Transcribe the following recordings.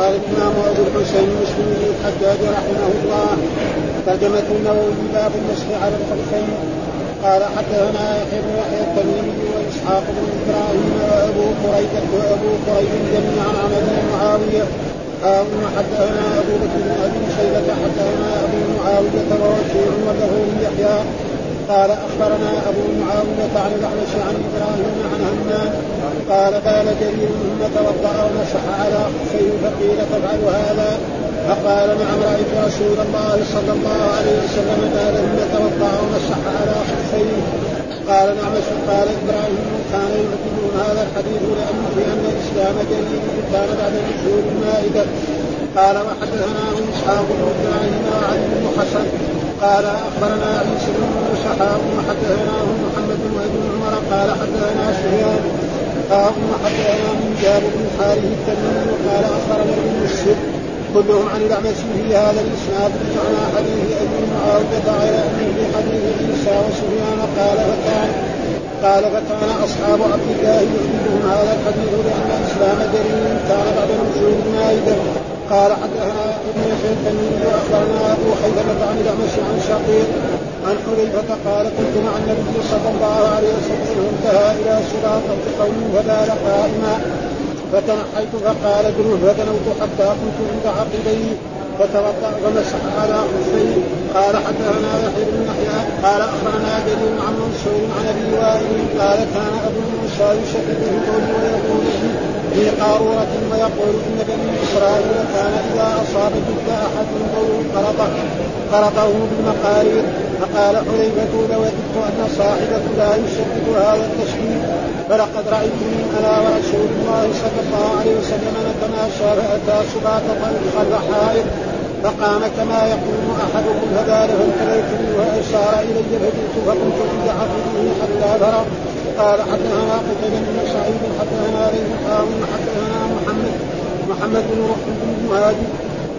قال الامام ابو الحسين مسلم بن الحجاج رحمه الله ترجمة النووي باب المسح على الخفين قال حدثنا يحيى بن يحيى التميمي وإسحاق بن إبراهيم وأبو قريب وأبو قريب جميعا عن أبي معاوية. هارون حدثنا أبو بكر بن أبي شيبة حدثنا أبو معاوية ووكيع وله يحيى. قال أخبرنا أبو معاوية عن الأعمش عن إبراهيم عن همام قال قال جرير ثم توضأ ومسح على خفيه فقيل تفعل هذا؟ فقال نعم رأيت رسول الله صلى الله عليه وسلم قال ثم توضأ ومسح على خفيه قال نعم قال إبراهيم كان يعتبرون هذا الحديث لأن في ان الإسلام جرير كان بعد نزول المائدة. قال وحدثنا إسحاق بن إبراهيم وعلي بن حسن. قال أخبرنا عيسى بن سحاب وحدثنا محمد بن عمر. قال حدثنا سفيان قال وحدثنا من جابر بن حارث التميمي قال أخبرنا ابن مسلم كلهم عن الأعمش في هذا الإسناد بمعنى حديث أبي معاوية غير انه حديث عيسى وسفيان قال فكان قال فكان أصحاب عبد الله يحبون هذا الحديث لأن الإسلام دليل كان بعد نزول المائده قال حدثنا ابن يحيى التميمي واخبرنا أبو حيثمة عن الأعمش عن شقيق عن حذيفة قال كنت مع النبي صلى الله عليه وسلم انتهى إلى صراط قوم فبال قائما. فتنحيت فقال ادنو فدنوت حتى كنت عند عقبيه. فتوضأ ومسح على خفيه قال حدثنا يحيى بن يحيى قال أخبرنا دليل عن منصور عن أبي وائل قال كان أبو موسى يشدد القول ويقول في قارورة ويقول إن بني إسرائيل كان إذا أصاب جد أحد قول قرطه قرطه بالمقارير فقال حذيفة لوددت أن صاحبك لا يشدد هذا التشديد فلقد رأيتني أنا ورسول الله صلى الله عليه وسلم نتماشى فاتى سباط خلف حائط فقام كما يقوم أحدكم فبال فانتبهتني وأشار إلي فجئت فقمت عند عقبه حتى برا قال حدثنا قتيبة بن سعيد حدثنا ليث هارون حدثنا محمد محمد بن بن مهاجر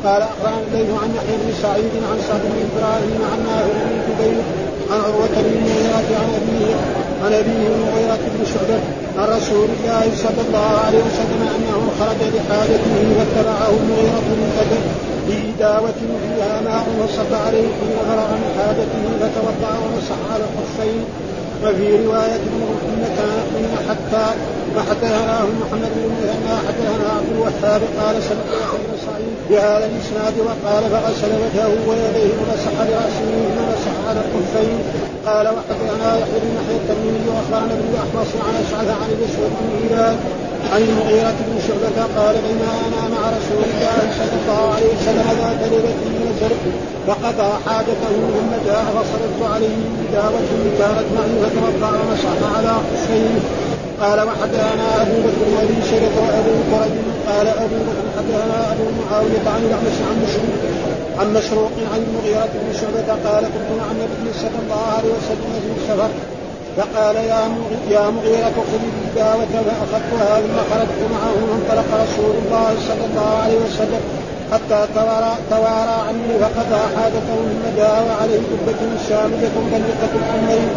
قال أخبرنا الليث عن يحيى بن سعيد عن سعد بن إبراهيم عن نافع بن جبير عن عروة بن المغيرة عن أبيه عن أبيه المغيرة بن شعبة عن رسول الله صلى الله عليه وسلم أنه خرج لحاجته فاتبعه المغيرة بن أجل في داوة فيها ماء وصب عليه حين فرغ من حاجته فتوضأ ومسح على الخفين وفي رواية حين حتى وحدثناه محمد بن مثنى حدثنا عبد الوهاب قال سمعت يحيى بن سعيد بهذا الإسناد وقال فغسل وجهه ويديه ومسح برأسه ومسح على الكفين قال وحدثنا يحيى بن يحيى التميمي وأخبرنا ابن الاحمص عن أشعث عن الاسود بن هلال عن المغيرة بن شعبة قال بينما أنا مع رسول الله صلى الله عليه وسلم ذات ليلة نزل فقضى حاجته ثم جاء فصرفت عليه بدعوة كانت معي فتوضا ومسح على خفين قال وحدثنا أبو بكر بن أبي شيبة وأبو كرب. قال أبو بكر حدثنا أبو معاوية عن الأعمش عن مشروق عن مشروق عن المغيرة بن شعبة. قال كنت مع النبي صلى الله عليه وسلم في السفر. فقال يا يا مغيرة خذ الدعوة فأخذتها ثم خرجت معه وانطلق رسول الله صلى الله عليه وسلم. حتى توارى, توارى عني فقضى حاجته ثم جاء وعليه قبة شاملة ضيقة الأمرين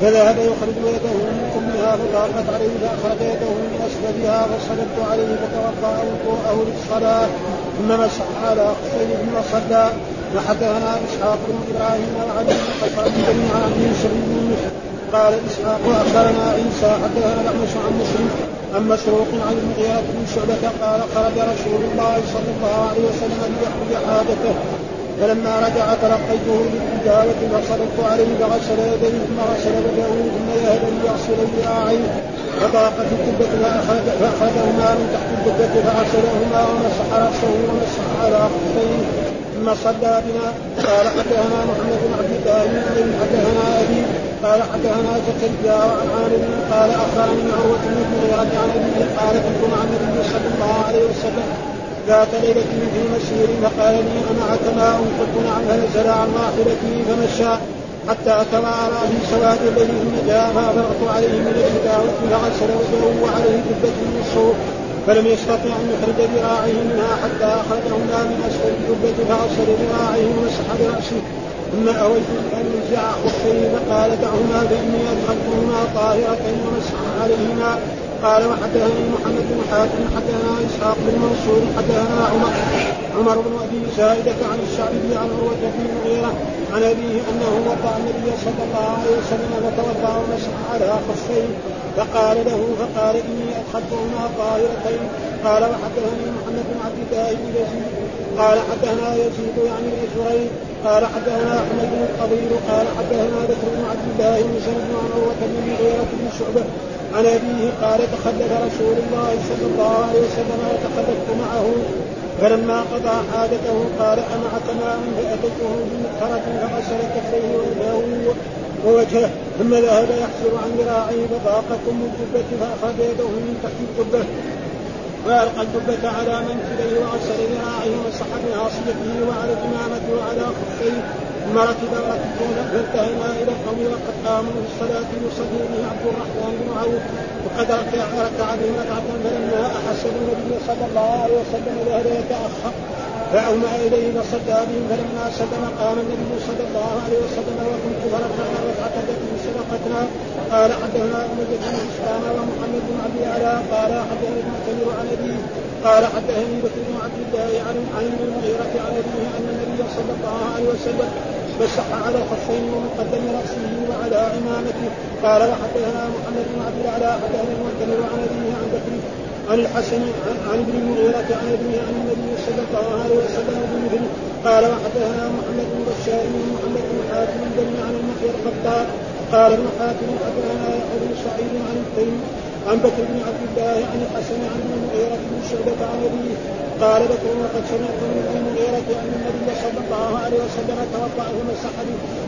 فذهب يخرج يده من كمها فضاقت عليه فأخرج يده من أسفلها فصلبت عليه فتوضأ وضوءه للصلاة. ثم مسح على خفيه ثم صلى. وحدثنا إسحاق بن إبراهيم وعلي بن قصر جميعا عن يوسف بن قال إسحاق واخبرنا عيسى حدثنا الأعمش عن مسلم عن مسروق عن المغيرة بن شعبة قال خرج رسول الله صلى الله عليه وسلم ليقضي حاجته. فلما رجع تلقيته بالتجارة فصرفت عليه فغسل يديه ثم غسل وجهه ثم يهب ليغسل ذراعيه فضاقت الكبة فأخرج فأخرجهما من تحت الكبة فغسلهما ومسح رأسه ومسح على خفيه ثم صلى بنا. قال حدثنا محمد بن عبد الله بن حدثنا أبي. قال حدثنا زكريا وعن عامر. قال أخبرني عروة بن عن أبيه قال كنت مع النبي صلى الله عليه وسلم. ذات ليلة في مسير فقال لي أمعك ماء قلت نعم فنزل عن راحلته فمشى حتى توارى في سواد الليل ثم جاء فأفرغت عليه من الهداوة فغسل وجهه وعليه كبة من الصوف فلم يستطع أن يخرج ذراعيه منها حتى أخرجهما من أسفل الكبة فغسل ذراعيه ومسح برأسه. ثم أويت أن نزع خفيه فقال دعهما فاني أدخلتهما طاهرتين ومسح عليهما. قال وحدثني محمد بن حاتم حدثنا إسحاق بن منصور حدثنا عمر عمر بن أبي سائدة عن الشعبي عن عروة بن المغيرة عن أبيه أنه وضع النبي صلى الله عليه وسلم وتوضأ ومسح على خفين فقال له فقال إني ادخلتهما طاهرتين قال وحدثني محمد بن عبد الله بن يزيد. قال حدثنا يزيد يعني بن قال حدثنا أحمد بن القضير قال حدثنا بكر بن عبد الله بن سعد عن عروة بن المغيرة بن شعبة عن أبيه قال تخلف رسول الله صلى الله عليه وسلم وتخلفت معه. فلما قضى حاجته قال أمعك ماء فأتيته بمقهرة فغسل كفيه ويداه ووجهه ثم ذهب يحسر عن ذراعيه فضاق كم الجبة فأخذ يده من تحت الجبة. وألقى الجبة على منكبيه وغسل ذراعيه ومسح بناصيته وعلى الإمامة وعلى خفيه. ثم ركب ركبتين فانتهينا إلى القوم وقد قاموا في الصلاه يصلي عبد الرحمن بن عوف. وقد ركع ركع بهم ركعه فلما احس النبي صلى الله عليه وسلم ذهب يتاخر فأومأ إليه فصلى بهم فلما سلم قام النبي صلى الله عليه وسلم وكنت فرفعنا ركعة التي سبقتنا قال حدثنا أمة بن ومحمد بن عبد الأعلى قال حدثني المعتمر عن أبيه قال حدثني بكر بن عبد الله عن عن المغيرة عن أبيه أن النبي صلى الله عليه وسلم مسح على خفين ومقدم رأسه وعلى عمامته. قال وحدثنا محمد بن عبد الأعلى حدثنا المعتمر عن أبيه عن بكر عن الحسن عن ابن المغيرة عن أبيه عن النبي صلى الله عليه وسلم بمثله قال وحدثنا محمد بن بشار محمد بن حاتم جميعا عن المحيى الخطاب. قال ابن حاتم حدثنا يحيى بن سعيد عن التيم عن بكر بن عبد الله عن الحسن عن المغيرة بن شعبة عن ابيه قال بكر وقد سمعت من المغيرة أن النبي صلى الله عليه وسلم توضأ ومسح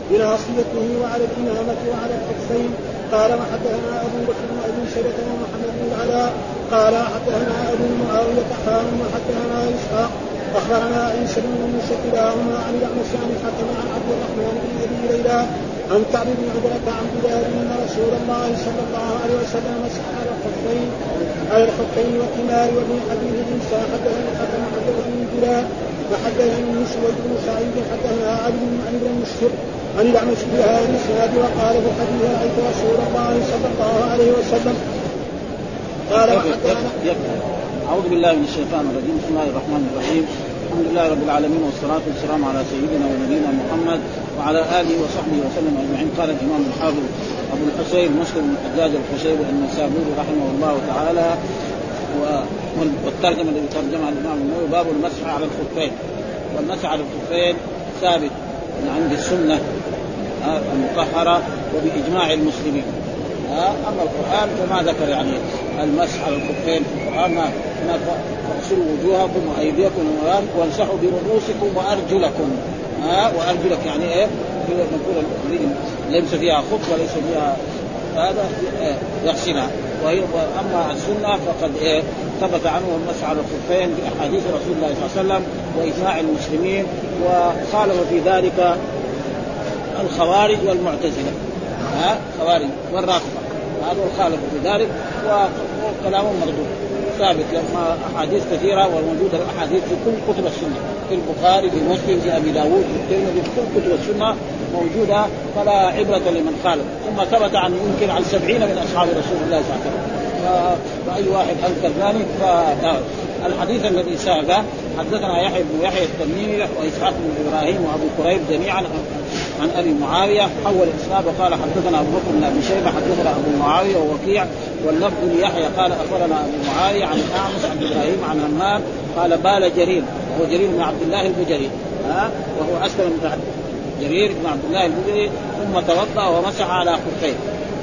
بناصيته وعلى الإمامة وعلى الكفين قال وحدثنا أبو بكر بن أبي ومحمد بن العلاء. قال حدثنا أبو معاوية حام وحدثنا إسحاق. أخبرنا عيسى بن موسى كلاهما عن الأعمش عن الحكم عن عبد الرحمن بن أبي ليلى عن كعب بن عبرة عن بلال أن رسول الله صلى الله عليه وسلم مسح الخفين على الخفين والثمار وفي حديث موسى حدثني الحكم حدثني بلال وحدثني سويد بن سعيد حدثنا علي بن علي بن مسهر عن الاعمش بهذا الاسناد وقال في الحديث رايت رسول الله صلى الله عليه وسلم قال وحدثنا أعوذ بالله من الشيطان الرجيم. بسم الله الرحمن الرحيم. الحمد لله رب العالمين والصلاة والسلام على سيدنا ونبينا محمد وعلى آله وصحبه وسلم أجمعين. قال الإمام الحافظ أبو الحسين مسلم بن الحجاج القشيري النسابوري رحمه الله تعالى والترجمة الذي ترجمها الإمام النووي باب المسح على الخفين. والمسح على الخفين ثابت من عند السنة المطهرة وبإجماع المسلمين. أما القرآن فما ذكر يعني المسح على الخفين في القرآن ما تغسلوا وجوهكم وأيديكم وامسحوا برؤوسكم وأرجلكم. ها؟ وأرجلك يعني إيه؟ نقول ليس فيها خف وليس فيها هذا يغسلها. وهي اما السنة فقد إيه؟ ثبت عنه المسح على الخفين في أحاديث رسول الله صلى الله عليه وسلم وإجماع المسلمين وخالف في ذلك الخوارج والمعتزلة. ها خوارج والرافضة. هذا خالف في ذلك وكلامهم مردود. ثابت لما أحاديث كثيرة وموجودة الأحاديث في كل كتب السنة. في البخاري في مسلم في أبي داوود في الترمذي في كل كتب السنة موجودة فلا عبرة لمن خالف ثم ثبت عن يمكن عن سبعين من أصحاب رسول الله صلى الله عليه وسلم. فأي واحد انكر ذلك الحديث الذي ساق حدثنا يحيى بن يحيى التميمي وإسحاق بن إبراهيم وأبو كريب جميعا عن أبي معاوية حول الاسناد وقال حدثنا أبو بكر بن أبي شيبة حدثنا أبو معاوية ووكيع واللفظ ليحيى قال أخبرنا أبو معاوية عن الاعمش عن إبراهيم عن همام قال بال جرير وهو جرير بن عبد الله البجري ها وهو أسلم بن جرير بن عبد الله البجري ثم توضأ ومسح على خفيه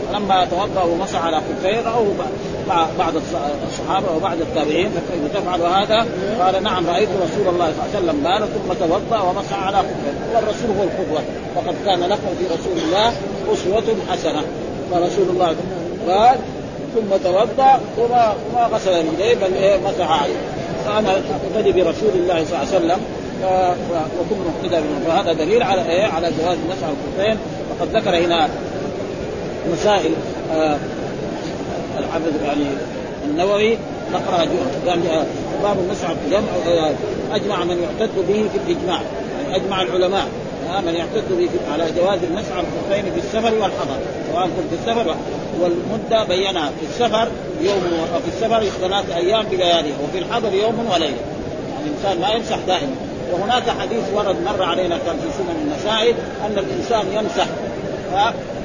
فلما توضأ ومسح على خفيه راوه بعض الصحابة وبعض التابعين كيف تفعل هذا؟ قال نعم رأيت رسول الله صلى الله عليه وسلم بال ثم توضأ ومسح على خفيه والرسول هو القدوه وقد كان لكم في رسول الله أسوة حسنة. فرسول الله قال ثم توضأ وما وما غسل يديه بل إيه مسح عليه. فأنا أقتدي برسول الله صلى الله عليه وسلم. وكن مقتدى فهذا دليل على إيه؟ على جواز مسح الخفين. وقد ذكر هنا مسائل آه الحافظ يعني النووي نقرأ يعني باب المسح جمع أجمع من يعتد به في الإجماع يعني أجمع العلماء من يعتد به على جواز المسح على الخفين في السفر والحضر سواء كنت في السفر والمدة بينها في السفر يوم وفي السفر ثلاث أيام بلياليها وفي الحضر يوم وليلة. الإنسان ما يمسح دائما. وهناك حديث ورد مر علينا كان في سنن النسائي أن الإنسان يمسح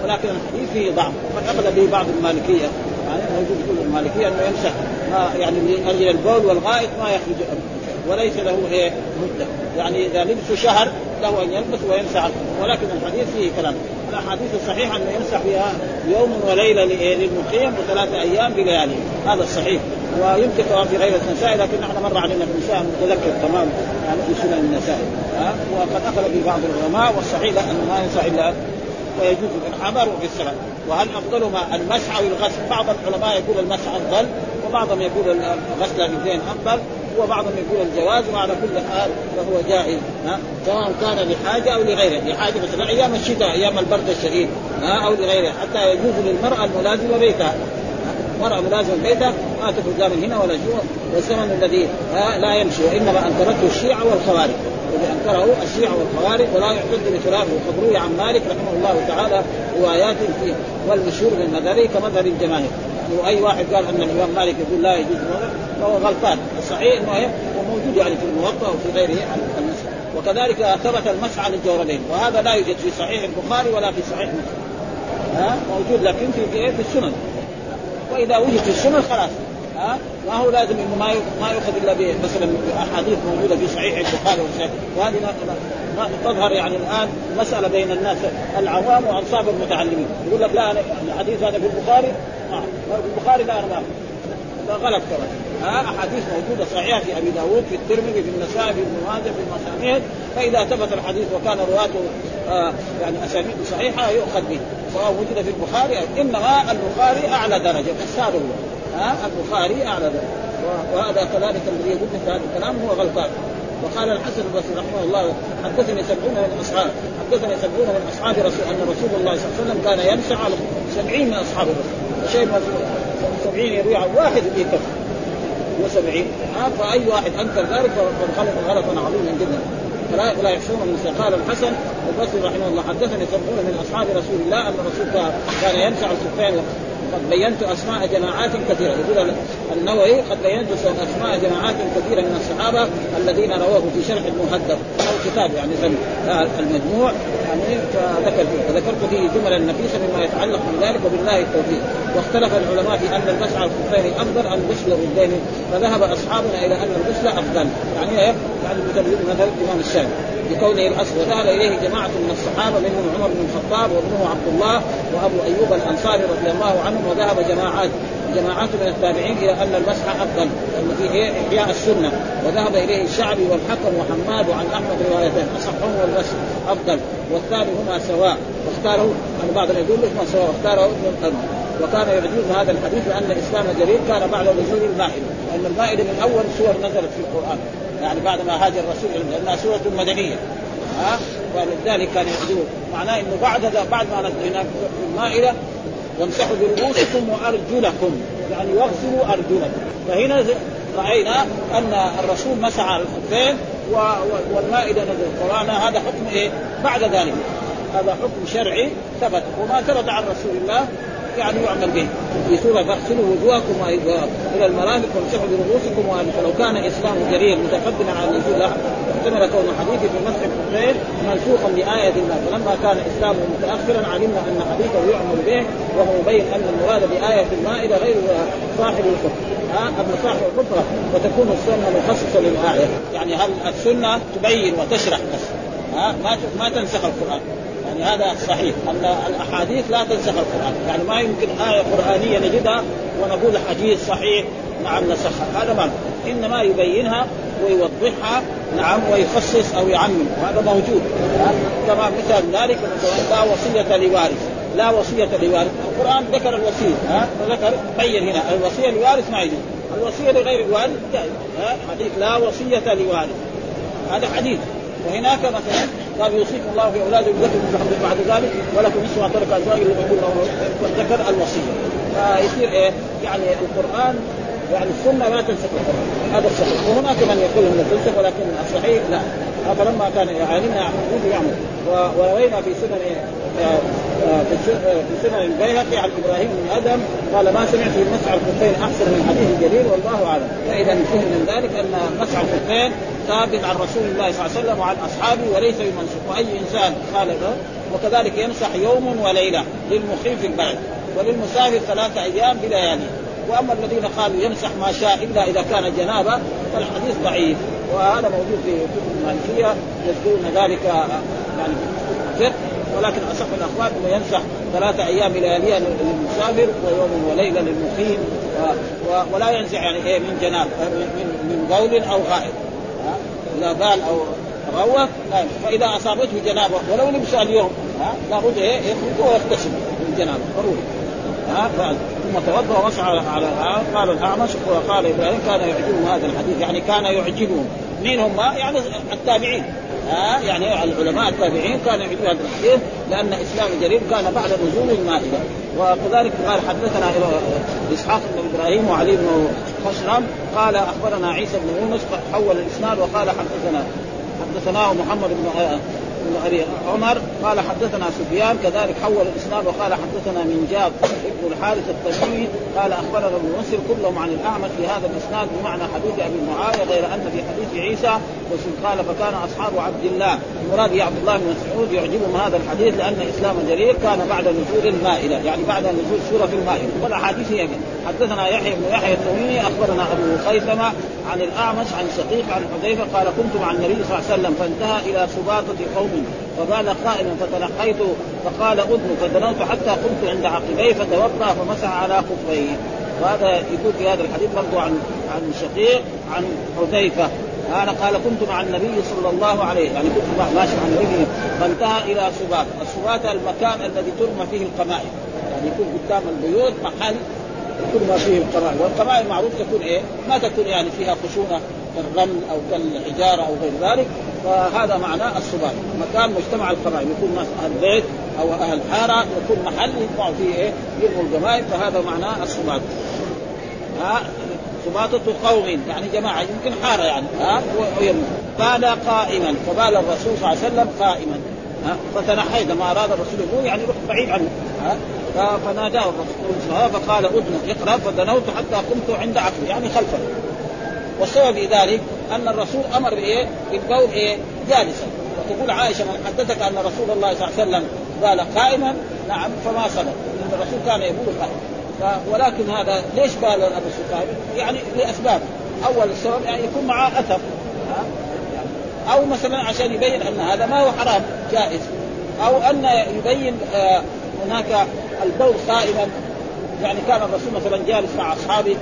ولكن الحديث فيه ضعف وقد اخذ به بعض المالكية. موجود يقول المالكية أنه يمسح ما يعني لاجل البول والغائط ما يخرج وليس له إيه مدة. يعني إذا لبسه شهر له أن يلبس ويمسح. ولكن الحديث فيه كلام. الأحاديث الصحيحة أنه يمسح فيها يوم وليلة للمقيم وثلاثة أيام بليالي. هذا الصحيح. ويمكن في غير النسائي لكن نحن مر علينا في النساء متذكر تمام يعني في سنن النسائي ها؟ وقد أخذ به بعض العلماء والصحيح أنه ما يمسح إلا ويجوز في الحضر وفي السلام. وهل أفضلهما المسح أو الغسل؟ بعض العلماء يقول المسح أفضل وبعضهم يقول غسل الاثنين أفضل وبعضهم يقول الجواز وعلى كل حال فهو جائز. ها؟ سواء كان لحاجة أو لغيره، لحاجة مثلا أيام الشتاء أيام البرد الشديد. ها؟ أو لغيره. حتى يجوز للمرأة الملازمة بيتها. مرأة ملازمة بيتها ما تخرج من هنا ولا جوا. والزمن الذي لا يمشي وإنما أنكرته الشيعة والخوارج. الذي أنكره الشيعة والخوارج ولا يعتد بخلافه وقد عن مالك رحمه الله تعالى روايات فيه والمشهور من مذهبه كمذهب الجماهير. واي واحد قال أن الإمام مالك يقول لا يجوز فهو غلطان. الصحيح إنه هو موجود يعني في الموطأ وفي غيره المسح وكذلك ثبت المسح على الجوربين وهذا لا يوجد في صحيح البخاري ولا في صحيح مسلم. ها؟ موجود لكن في في السنن. وإذا وجد في السنن خلاص. ها ما هو لازم إنه ما ما يؤخذ إلا مثلا أحاديث موجودة في صحيح البخاري وهذه تظهر يعني الآن مسألة بين الناس العوام وأنصاب المتعلمين. يقول لك لا أنا الحديث هذا في البخاري. ما في البخاري لا أنا ما غلط كمان ها أحاديث موجودة صحيحة في أبي داود في الترمذي في النسائي في ابن ماجه في المسانيد فإذا ثبت الحديث وكان رواته آه يعني اسانيد صحيحة يؤخذ به. سواء وجد في البخاري إنما البخاري أعلى درجة هو البخاري اعلى درجه وهذا كذلك الذي يقول مثل هذا الكلام هو غلطان. وقال الحسن البصري رحمه الله حدثني سبعون من اصحاب حدثني سبعون من أصحاب رسول أن رسول الله صلى الله عليه وسلم كان يمسح على سبعين من أصحاب الرسول. شيء سبعين يروي عن واحد في كفر وسبعين آه فأي واحد أنكر ذلك فقد خلق غلطا عظيما جدا. فلا لا يحصون من قال الحسن البصري رحمه الله حدثني سبعون من أصحاب رسول الله أن الرسول كان يمسح الكفين قد بينت أسماء جماعات كثيرة. يقول النووي قد بينت أسماء جماعات كثيرة من الصحابة الذين رواه في شرح المهذب أو كتاب يعني المجموع. يعني فذكر فيه فذكرت فيه جملا نفيسة مما يتعلق من ذلك وبالله التوفيق. واختلف العلماء في أن المسح على الخفين أفضل ام غسل الردين فذهب أصحابنا إلى أن الغسل أفضل. يعني يعني مثل الإمام الشافعي بقوله الاصل وذهب إليه جماعة من الصحابة منهم عمر بن الخطاب وابنه عبد الله وأبو أيوب الأنصاري رضي الله عنهم وذهب جماعات جماعات من التابعين إلى أن المسح أفضل فيه إحياء السنة. وذهب إليه الشعبي والحكم وحماد وعن أحمد روايتين اصحهم والمسح أفضل. والثاني هما سواء. واختاره يعني بعض يقول هما سواء. واختاره ابن القيم. وكان يعجز هذا الحديث لأن الإسلام جرير كان بعد نزول المائدة. لأن المائدة من أول سور نزلت في القرآن. يعني بعد ما هاجر الرسول لأنها سورة مدنية. ها؟ ولذلك كان يعجبون معناه إنه بعد بعد ما نزل في المائدة وامسحوا برؤوسكم وأرجلكم يعني واغسلوا أرجلكم. فهنا رأينا أن الرسول مسح الخفين والمائدة نزل القرآن. هذا حكم إيه؟ بعد ذلك. هذا حكم شرعي ثبت. وما ثبت عن رسول الله يعني يعمل به. في سوره فاغسلوا وجوهكم إلى المرافق وامسحوا برؤوسكم فلو كان إسلام جرير متقدما على النزول احتمل كون حديثه في مسح الخفين منسوخا بآية ما فلما كان اسلامه متأخرا علمنا أن حديثه يعمل به وهو مبين أن المراد بآية المائده غير صاحب ها اما صاحب الكفر وتكون السنة مخصصة للآية. يعني هل السنة تبين وتشرح بس؟ ها ما ما تنسخ القرآن. يعني هذا صحيح. أن الأحاديث لا تنسخ القرآن. يعني ما يمكن آية قرآنية نجدها ونقول حديث صحيح نعم نسخها. هذا ما إنما يبينها ويوضحها نعم ويخصص أو يعمم. وهذا موجود. كما مثال ذلك لا وصية لوارث. لا وصية لوارث. القرآن ذكر الوصية ها؟ ذكر بين هنا. الوصية لوارث ما يجوز. الوصية لغير الوارث حديث لا وصية لوارث. هذا حديث. وهناك مثلا قال يوصيكم الله في اولادكم لكم بعد ذلك ولكم نصف ما ترك له والذكر الوصية. فيصير إيه؟ يعني القرآن يعني السنة ما تنسخ القرآن. هذا الصحيح. وهناك من يقول إنه تنسخ ولكن الصحيح لا. فلما كان علمنا يعمل يعمل. وروينا في سنن آه، آه، في سنن البيهقي عن إبراهيم بن آدم قال ما سمعت في مسح الخفين أحسن من حديث جرير والله أعلم. فإذا فهم من ذلك أن مسح الخفين ثابت عن رسول الله صلى الله عليه وسلم وعن أصحابه وليس بمنسوخ وأي إنسان قال وكذلك يمسح يوم وليلة للمقيم في البلد وللمسافر ثلاثة أيام بليالي وأما الذين قالوا يمسح ما شاء إلا إذا كان جنابة فالحديث ضعيف. وهذا موجود في كتب المالكية يذكرون ذلك يعني في ولكن أصح الأخبار أنه يمسح ثلاثة أيام لياليها للمسافر ويوم وليلة للمقيم ولا ينزع يعني إيه من جناب من من بول أو غائط إذا بال أو روى فإذا أصابته جنابة ولو لبس اليوم لابد إيه يخرج ويغتسل من جنابة ضروري ها ثم توضأ ومسح على على قال الاعمش وقال إبراهيم كان يعجبهم هذا الحديث يعني كان يعجبهم. مين هم؟ يعني التابعين. ها؟ يعني العلماء التابعين كان يعجبهم هذا الحديث لأن إسلام جرير كان بعد نزول المائدة. وكذلك قال حدثنا إسحاق بن إبراهيم وعلي بن خشرم قال أخبرنا عيسى بن يونس حول الإسناد وقال حدثنا حدثناه محمد بن بن أبي عمر قال حدثنا سفيان كذلك حول الإسناد وقال حدثنا من جاب بن الحارث التميمي قال أخبرنا ابن مسر كلهم عن الأعمش في هذا الإسناد بمعنى حديث أبي معاوية غير أن في حديث عيسى قال فكان أصحاب عبد الله. المراد عبد الله بن مسعود يعجبهم هذا الحديث لأن إسلام جرير كان بعد نزول المائدة يعني بعد نزول سورة المائدة. والأحاديث هي حدثنا يحيى بن يحيى التميمي أخبرنا أبو خيثمة عن الأعمش عن شقيق عن حذيفة قال كنت مع النبي صلى الله عليه وسلم فانتهى إلى سباطة قوم فبال قائما فتلقيت فقال أذن. فدنوت حتى قمت عند عقبيه فتوضأ فمسح على خفيه. وهذا يقول في هذا الحديث برضو عن عن شقيق عن حذيفة. أنا قال كنت مع النبي صلى الله عليه يعني كنت ماشي مع النبي فانتهى إلى سبات، السبات المكان الذي ترمى فيه القمائم يعني يكون قدام البيوت محل ما فيه القمائم، والقمائم معروف تكون إيه؟ ما تكون يعني فيها خشونة كالرمل أو كالحجارة أو غير ذلك. فهذا معناه السبات مكان مجتمع القبائل يكون أهل بيت أو أهل حارة يكون محل يطبعوا فيه إيه؟ يرموا القبائل فهذا معناه السبات ها؟ سباطة قوم يعني جماعة يمكن حارة يعني ها؟ بال قائما فبال الرسول صلى الله عليه وسلم قائما. ها؟ فتنحيت لما أراد الرسول يقول يعني رحت بعيد عنه ها؟ فناداه الرسول فقال اذن اقرأ فدنوت حتى قمت عند عقله يعني خلفه. والسبب في ذلك أن الرسول أمر بإيه؟ بالبول إيه؟ جالسا. وتقول عائشة من حدثك أن رسول الله صلى الله عليه وسلم قال قائما نعم فما صدق لأن الرسول كان يقول قائما. ولكن هذا ليش قال أبو سفيان؟ يعني لأسباب. أول السبب يعني يكون معه أثر. أو مثلا عشان يبين أن هذا ما هو حرام جائز. أو أن يبين آه هناك البول قائما. يعني كان الرسول مثلا جالس مع أصحابه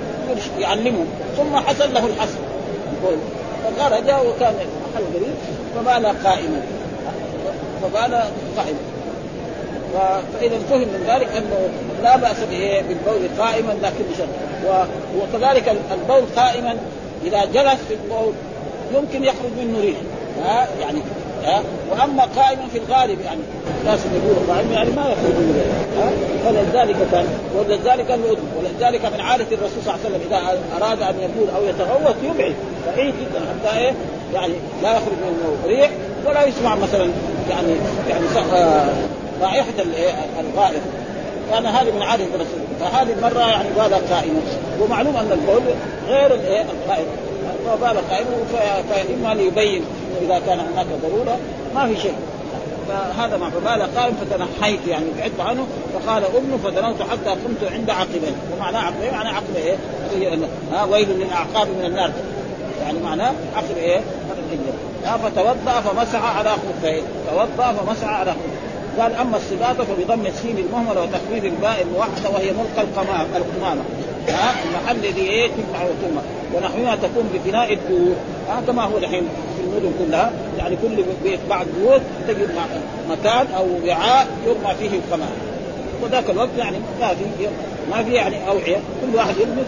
يعلمهم ثم حصل له الحسن فخرج وكان محل قريب فبال قائما. فبال قائما. فإذا فهم من ذلك أنه لا بأس به بالبول قائما لكن بشرط. وكذلك البول قائما إذا جلس في البول يمكن يخرج منه ريح. ها؟ يعني ها؟ وأما قائما في الغالب يعني الناس اللي يقولوا قائم يعني ما يخرج من ها؟ فلذلك كان ولذلك قال ولذلك من عادة الرسول صلى الله عليه وسلم إذا أراد أن يقول أو يتغوط يبعد بعيد جدا حتى إيه؟ يعني لا يخرج منه ريح ولا يسمع مثلا يعني يعني رائحه الغائط. كان هذه من عادة الرسول. فهذه المرة يعني قال قائما ومعلوم أن البول غير الايه الغائط فبال قائما فاما ليبين إذا كان هناك ضرورة ما في شيء. فهذا ما فبال قائم فتنحيت يعني بعدت عنه فقال ابن فدنوت حتى قمت عند عقبين ومعناه عقبين يعني عقب إيه؟ ها ويل للاعقاب من النار. يعني معناه عقب إيه؟ فتوضأ فمسح على خفيه توضأ فمسح على خفيه قال أما الصباغه فبضم السين المهملة وتخفيف الباء الموحدة وهي ملقى القمامة. ها المحل الذي إيه تجمع وتومه ونحوها تكون ببناء الدور ها كما هو الحين في المدن كلها. يعني كل بيت بعد بيوت تجد مكان أو وعاء يرمى فيه القمامه وذاك الوقت يعني ما في ما في يعني أوعية. كل واحد يرمي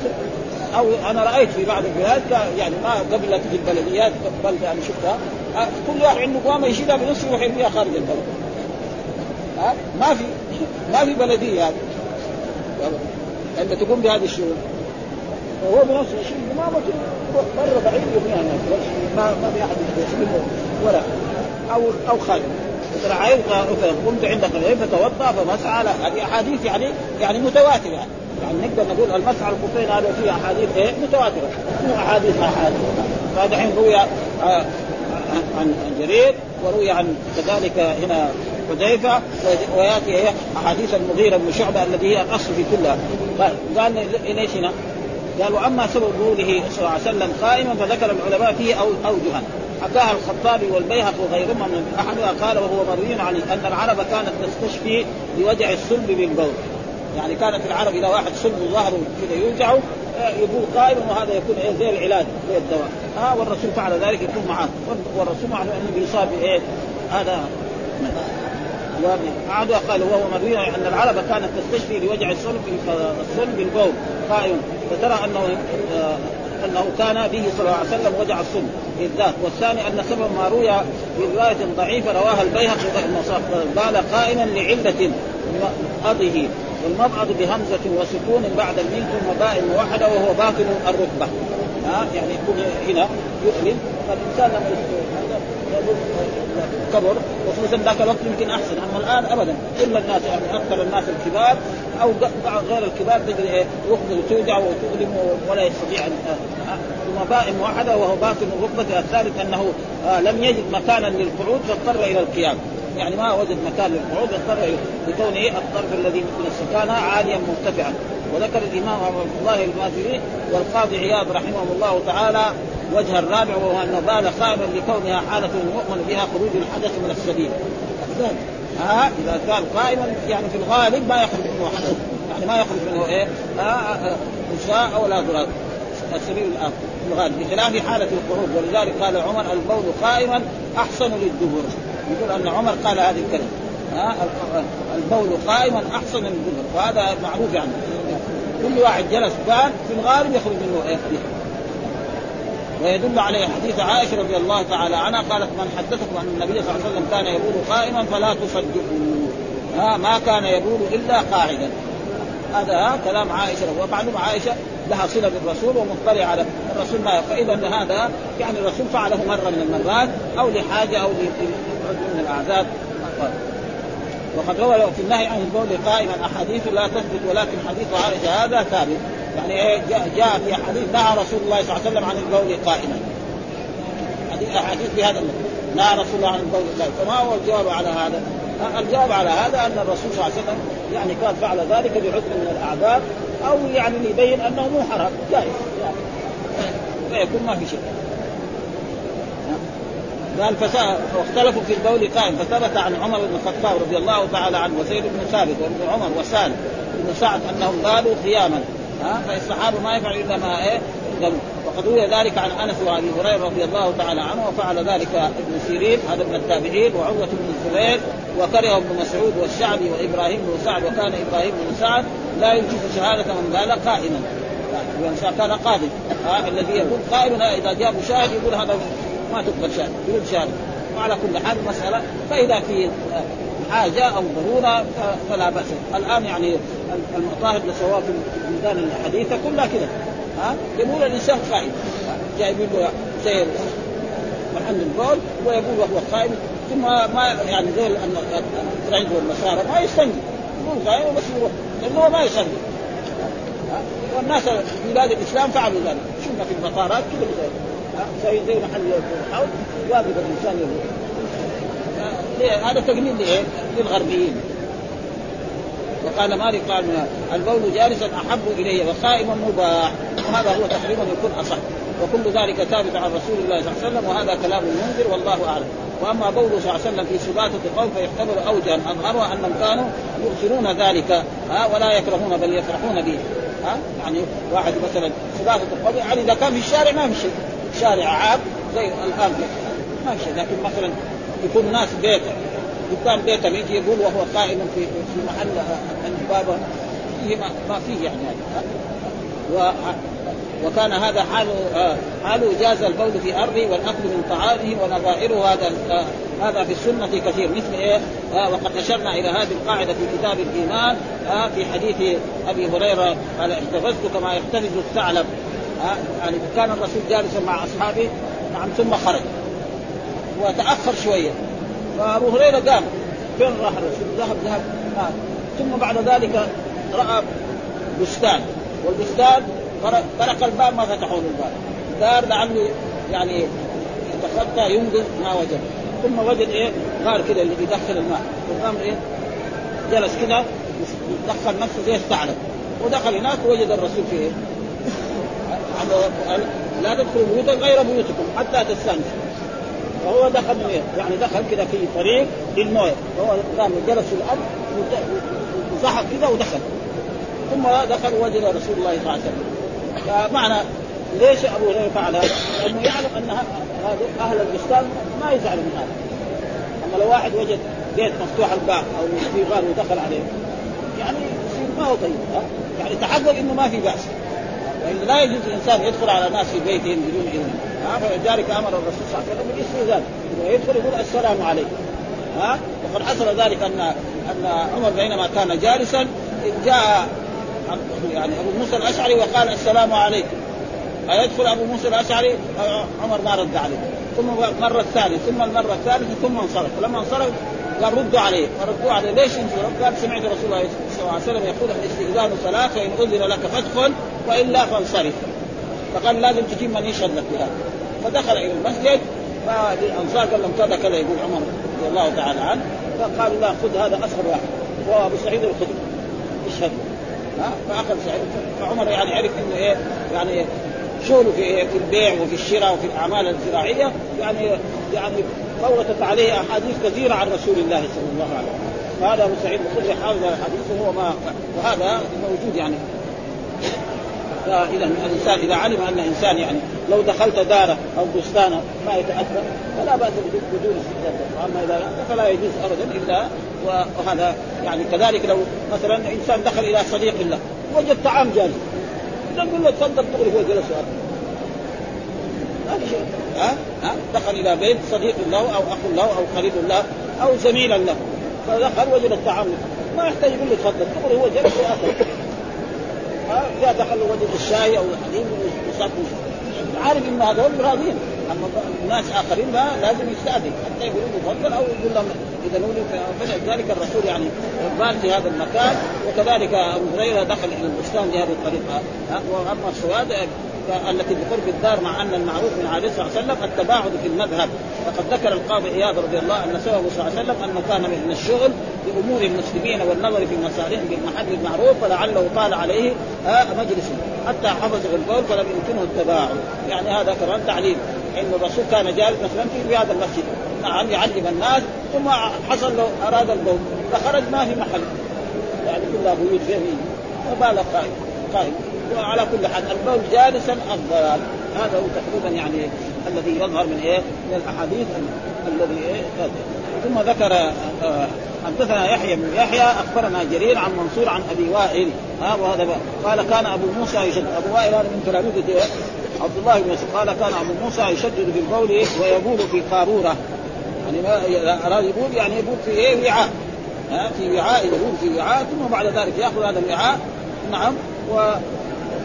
أو أنا رأيت في بعض البلاد يعني ما قبل تجي البلديات قبل يعني شفتها. كل واحد عنده قوامة يشيلها بنفسه يروح يرميها خارج البلد. ها ما في ما في بلدية هذه. أنت تقوم بهذا الشغل وهو بنفسه يشيل امامته يروح بره بعيد يبنيها هناك ما ما في أحد يسلمه ولا. أو أو خالد رعيت قمت عند قبلين فتوضأ فمسح على هذه أحاديث يعني يعني متواترة. يعني نقدر نقول المسح على هذا فيه أحاديث إيه؟ متواترة. مو أحاديث احاديث فدحين روي عن جرير وروي عن كذلك هنا حذيفة ويأتي إيه أحاديث المغيرة بن شعبة الذي هي الأصل في كلها. قال ليش هنا؟ قال وأما سبب قوله صلى الله عليه وسلم قائما فذكر العلماء فيه أو أوجها. حكاها الخطابي والبيهق وغيرهما من أحدها قال وهو مروي عن أن العرب كانت تستشفي بوجع الصلب بالبول. يعني كانت العرب إذا واحد صلب ظهره كذا يوجعه يقول قائما وهذا يكون إيه؟ زي العلاج زي الدواء. ها آه والرسول فعل ذلك يكون معاه والرسول معلوم إنه بيصاب بإيه؟ هذا. وعاد قال وهو مروي أن العرب كانت تستشفي لوجع الصلب الصلب بالبول قائم فترى أنه آه، أنه كان به صلى الله عليه وسلم وجع الصلب بالذات. والثاني أن سبب ما روي في رواية ضعيفة رواها البيهقي قال قائما لعلة مضعه والمبعض بهمزة وسكون بعد الميم ثم باء موحدة وهو باطن الركبة. ها؟ يعني يكون هنا يؤلم فالإنسان لما كبر وخصوصا ذاك الوقت يمكن أحسن. أما الآن ابدا كل الناس يعني أكثر الناس الكبار أو غير الكبار تجد إيه ركبته توجع وتؤلم ولا يستطيع ان ثم باء موحده وهو باطن الركبة الثالث أنه آه لم يجد مكانا للقعود فاضطر إلى القيام. يعني ما وجد مكان للقعود اضطر لكونه الطرف الذي من السكانة عاليا مرتفعا. وذكر الإمام ابو الله المازري والقاضي عياض رحمه الله تعالى وجه الرابع وهو انه بال قائما لكونها حالة يؤمن بها خروج الحدث من السبيل ها؟ آه إذا كان قائما يعني في الغالب ما يخرج منه حدث يعني ما يخرج منه إيه؟ نساء آه ولا ضرار السبيل الآخر. في الغالب. بخلاف حالة القعود ولذلك قال عمر البول قائما أحسن للدبر. يقول أن عمر قال هذه الكلمة. ها؟ البول قائما أحسن للدبر. وهذا معروف يعني. كل واحد جلس بال في الغالب يخرج منه إيه؟ ويدل عليه حديث عائشة رضي الله تعالى عنها قالت من حدثكم أن النبي صلى الله عليه وسلم كان يبول قائما فلا تصدقوا. ما كان يبول إلا قاعدا. هذا كلام عائشة ومعلوم عائشة لها صلة بالرسول ومطلع على الرسول ما فاذا هذا يعني الرسول فعله مرة من المرات أو لحاجة أو لعذر من الأعذار. وقد روى في النهي عن البول قائما أحاديث لا تثبت ولكن حديث عائشة هذا ثابت. يعني إيه جاء في حديث نهى رسول الله صلى الله عليه وسلم عن البول قائما. احاديث بهذا نهى رسول الله عن البول قائما. فما هو الجواب على هذا؟ الجواب على هذا أن الرسول صلى الله عليه وسلم يعني كان فعل ذلك بعذر من الأعذار أو يعني يبين أنه مو حرام. جائز. يعني فيكون ما في شيء. قال واختلفوا في البول قائم فثبت عن عمر بن الخطاب رضي الله تعالى عنه وزيد بن ثابت وابن عمر وسالم بن سعد أنهم قالوا قياما ها؟ فالصحابة ما يفعل إلا ما إيه؟ وقد روي ذلك عن أنس وأبي هريرة رضي الله تعالى عنه وفعل ذلك ابن سيرين هذا من التابعين وعروة بن الزبير وكره ابن مسعود والشعبي وإبراهيم بن سعد وكان إبراهيم بن سعد لا يجوز شهادة من قال قائما. يعني كان قادم الذي يقول قائما إذا جاء مشاهد يقول هذا ما تقبل شهاده يقول شهاده وعلى كل حال مسألة. فإذا في حاجة أو ضرورة فلا بأس. الآن يعني المطاهر اللي في البلدان الحديثة كلها كذا. ها؟ يقول الإنسان قائم جايبين له زي محل البول ويقول وهو قائم ثم ما يعني زي الفرنج والنصارى ما يستنجي. يقول قائم بس يروح. لأنه ما يصلي والناس بلاد الإسلام فعلوا ذلك. شفنا في المطارات كذا زي محل الحوض واقف الإنسان يروح هذا تقليد لإيه؟ للغربيين. وقال مالك قال البول جالسا أحب إلي وقائما مباح. وهذا هو تقريبا يكون أصح. وكل ذلك ثابت عن رسول الله صلى الله عليه وسلم وهذا كلام المنذر والله أعلم. وأما قوله صلى الله عليه وسلم في سباتة القوم فيحتمل اوجها اظهرها انهم كانوا يؤثرون ذلك ها ولا يكرهون بل يفرحون به. ها يعني واحد مثلا سباتة القوم يعني إذا كان في الشارع ما في شيء. شارع عام زي الان ما في شيء لكن مثلا يكون ناس بيته دكان بيته يجي يقول وهو قائم في في محل بابه فيه ما, ما فيه يعني. هذا و وكان هذا حال حاله جاز البول في أرضه والأكل من طعامه ونظائره هذا هذا في السنة كثير. مثل إيه؟ وقد أشرنا إلى هذه القاعدة في كتاب الإيمان في حديث أبي هريرة قال احتفظت كما يحتفظ الثعلب. يعني كان الرسول جالسا مع أصحابه نعم ثم خرج. وتأخر شوية. فأبو هريرة قام فين راح الرسول؟ ذهب ذهب آه. ثم بعد ذلك رأى بستان. والبستان طرق الباب ما فتحوا الباب دار لعله يعني يتخطى ينقذ ما وجد. ثم وجد إيه؟ غار كذا اللي بيدخل الماء. فقام إيه؟ جلس كذا دخل نفسه زي الثعلب. ودخل هناك وجد الرسول في إيه؟ لا تدخلوا بيوتا غير بيوتكم حتى تستانسوا. فهو دخل إيه؟ يعني دخل كذا في طريق للمويه. فهو قام جلس في الأرض وزحف كذا ودخل. ثم دخل وجد رسول الله صلى الله عليه وسلم. فمعنى ليش أبو هريرة فعل هذا؟ لأنه يعلم أن هذا أهل البستان ما يزعلوا من هذا. أما لو واحد وجد بيت مفتوح الباب أو في غار ودخل عليه يعني يصير ما هو طيب يعني تحقق إنه ما في بأس. والا لا يجوز الإنسان يدخل على ناس في بيتهم بدون اذن فلذلك أمر الرسول صلى الله عليه وسلم بالاستئذان ويدخل يقول السلام عليكم. ها وقد حصل ذلك ان أن عمر بينما كان جالسا جاء يعني أبو موسى الأشعري وقال السلام عليكم. أيدخل أبو موسى الأشعري؟ عمر ما رد عليه. ثم مرة الثانية ثم المرة الثالثة ثم انصرف. فلما انصرف قال ردوا عليه فردوا عليه. ليش انصرف؟ قال سمعت رسول الله صلى الله عليه وسلم يقول الاستئذان ثلاث فإن أذن لك فادخل وإلا فانصرف. فقال لازم تجيب من يشهد لك بهذا. فدخل إلى المسجد فالأنصار قال لهم كذا كذا يقول عمر رضي الله تعالى عنه. فقالوا لا خذ هذا أصغر واحد وهو أبو سعيد الخدري. اشهد فأخذ سعيد فعمر يعني عرف إنه إيه؟ يعني شغله في في البيع وفي الشراء وفي الأعمال الزراعية؟ يعني يعني فورتت عليه أحاديث كثيرة عن رسول الله صلى الله عليه وسلم. فهذا ابو سعيد الخدري حافظ الحديث وهو ما وهذا موجود يعني. فإذا الإنسان إذا علم أن إنسان يعني لو دخلت دارة أو بستانة ما يتأثر فلا بأس بدون استئذان. وأما إذا فلا يجوز ابدا إلا وهذا يعني كذلك لو مثلا إنسان دخل إلى صديق له وجد طعام جاهز نقول له تفضل تغرف هو جلس هذا شيء. ها؟ ها؟ دخل إلى بيت صديق له أو أخ له أو قريب له أو زميلا له. فدخل وجد الطعام ما يحتاج يقول له تفضل. تغرف هو جلس واكل إذا دخل وجد الشاي أو الحليب وصاب عارف إن هذول راضين أما الناس آخرين ما لازم يستأذن. حتى يقولوا له تفضل أو يقول لهم اذا نولي فلذلك الرسول يعني بال في هذا المكان وكذلك أبو هريرة دخل إلى البستان بهذه الطريقة. وأما السواد التي بقرب الدار مع أن المعروف من عليه صلى الله عليه وسلم التباعد في المذهب. فقد ذكر القاضي اياد رضي الله أن سببه صلى الله عليه وسلم أنه كان من الشغل بأمور المسلمين والنظر في مصالحهم بالمحل المعروف فلعله طال عليه مجلس حتى حفظه البول فلم يمكنه التباعد. يعني هذا كمان تعليم ان الرسول كان جالس مثلا في هذا المسجد نعم يعلم الناس ثم حصل له أراد البول فخرج ما في محل. يعني كلها بيوت فيه وبال قائم. قائم. وعلى كل حال البول جالسا افضل هذا هو تقريبا يعني الذي يظهر من إيه؟ من الأحاديث الذي إيه؟ ثم ذكر آه حدثنا يحيى بن يحيى أخبرنا جرير عن منصور عن أبي وائل. ها وهذا قال كان أبو موسى يشد أبو وائل هذا من تلاميذ عبد الله بن مسعود. قال كان أبو موسى يشدد في البول ويبول في قارورة. يعني ما أراد يبول يعني يبول في إيه؟ وعاء. ها في وعاء يبول في وعاء ثم بعد ذلك يأخذ هذا الوعاء. نعم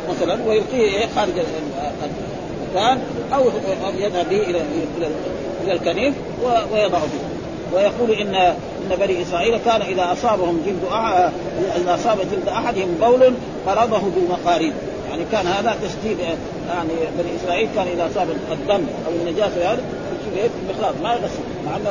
ومثلا ويلقيه إيه خارج المكان أو يذهب به إلى إلى الكنيف ويضع فيه ويقول ان إن بني إسرائيل كان إذا أصابهم جلد. إذا أصاب جلد أحدهم بول فرضه بالمقارير يعني كان هذا تشديد يعني بني إسرائيل كان إذا أصاب الدم أو النجاسة يعني يجيب بخلاط ما يغسل مع ان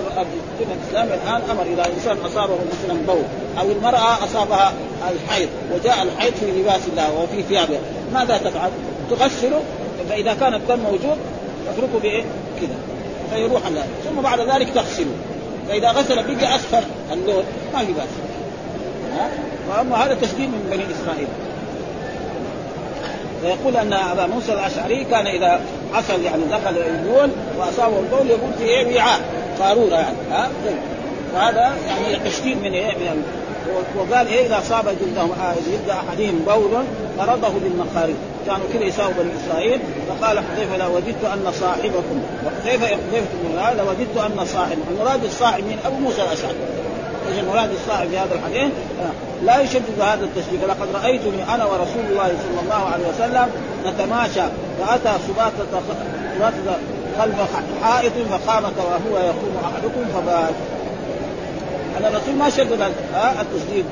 الدين الاسلامي الآن أمر إذا إنسان أصابه مثلا بول أو المرأة أصابها الحيض وجاء الحيض في لباس الله وفي ثيابه ماذا تفعل؟ تغسله؟ فإذا كان الدم موجود تتركه بإيه؟ كذا. فيروح الله ثم بعد ذلك تغسله. فإذا غسل بقي اصفر اللون ما في بأس. وأما هذا تشديد من بني إسرائيل. فيقول أن أبا موسى الأشعري كان إذا حصل يعني دخل البول وأصابه البول يقول في إيه؟ وعاء قارورة يعني ها؟ فهذا يعني تشديد من إيه؟ من وقال إيه؟ إذا أصاب جلدهم جلد أحدهم بول فرضه بالمخارج كانوا كذا يساووا بني إسرائيل. فقال حذيفة لوددت أن صاحبكم وحذيفة حذيفة بن لوددت أن صاحب المراد الصاحب من أبو موسى الأشعري. إيش المراد الصاحب في هذا الحديث؟ لا يشدد هذا التشديد. لقد رأيتني أنا ورسول الله صلى الله عليه وسلم نتماشى فأتى سباطة خلف حائط فقام وهو يقوم أحدكم فبات أن الرسول ما شدد التشديد.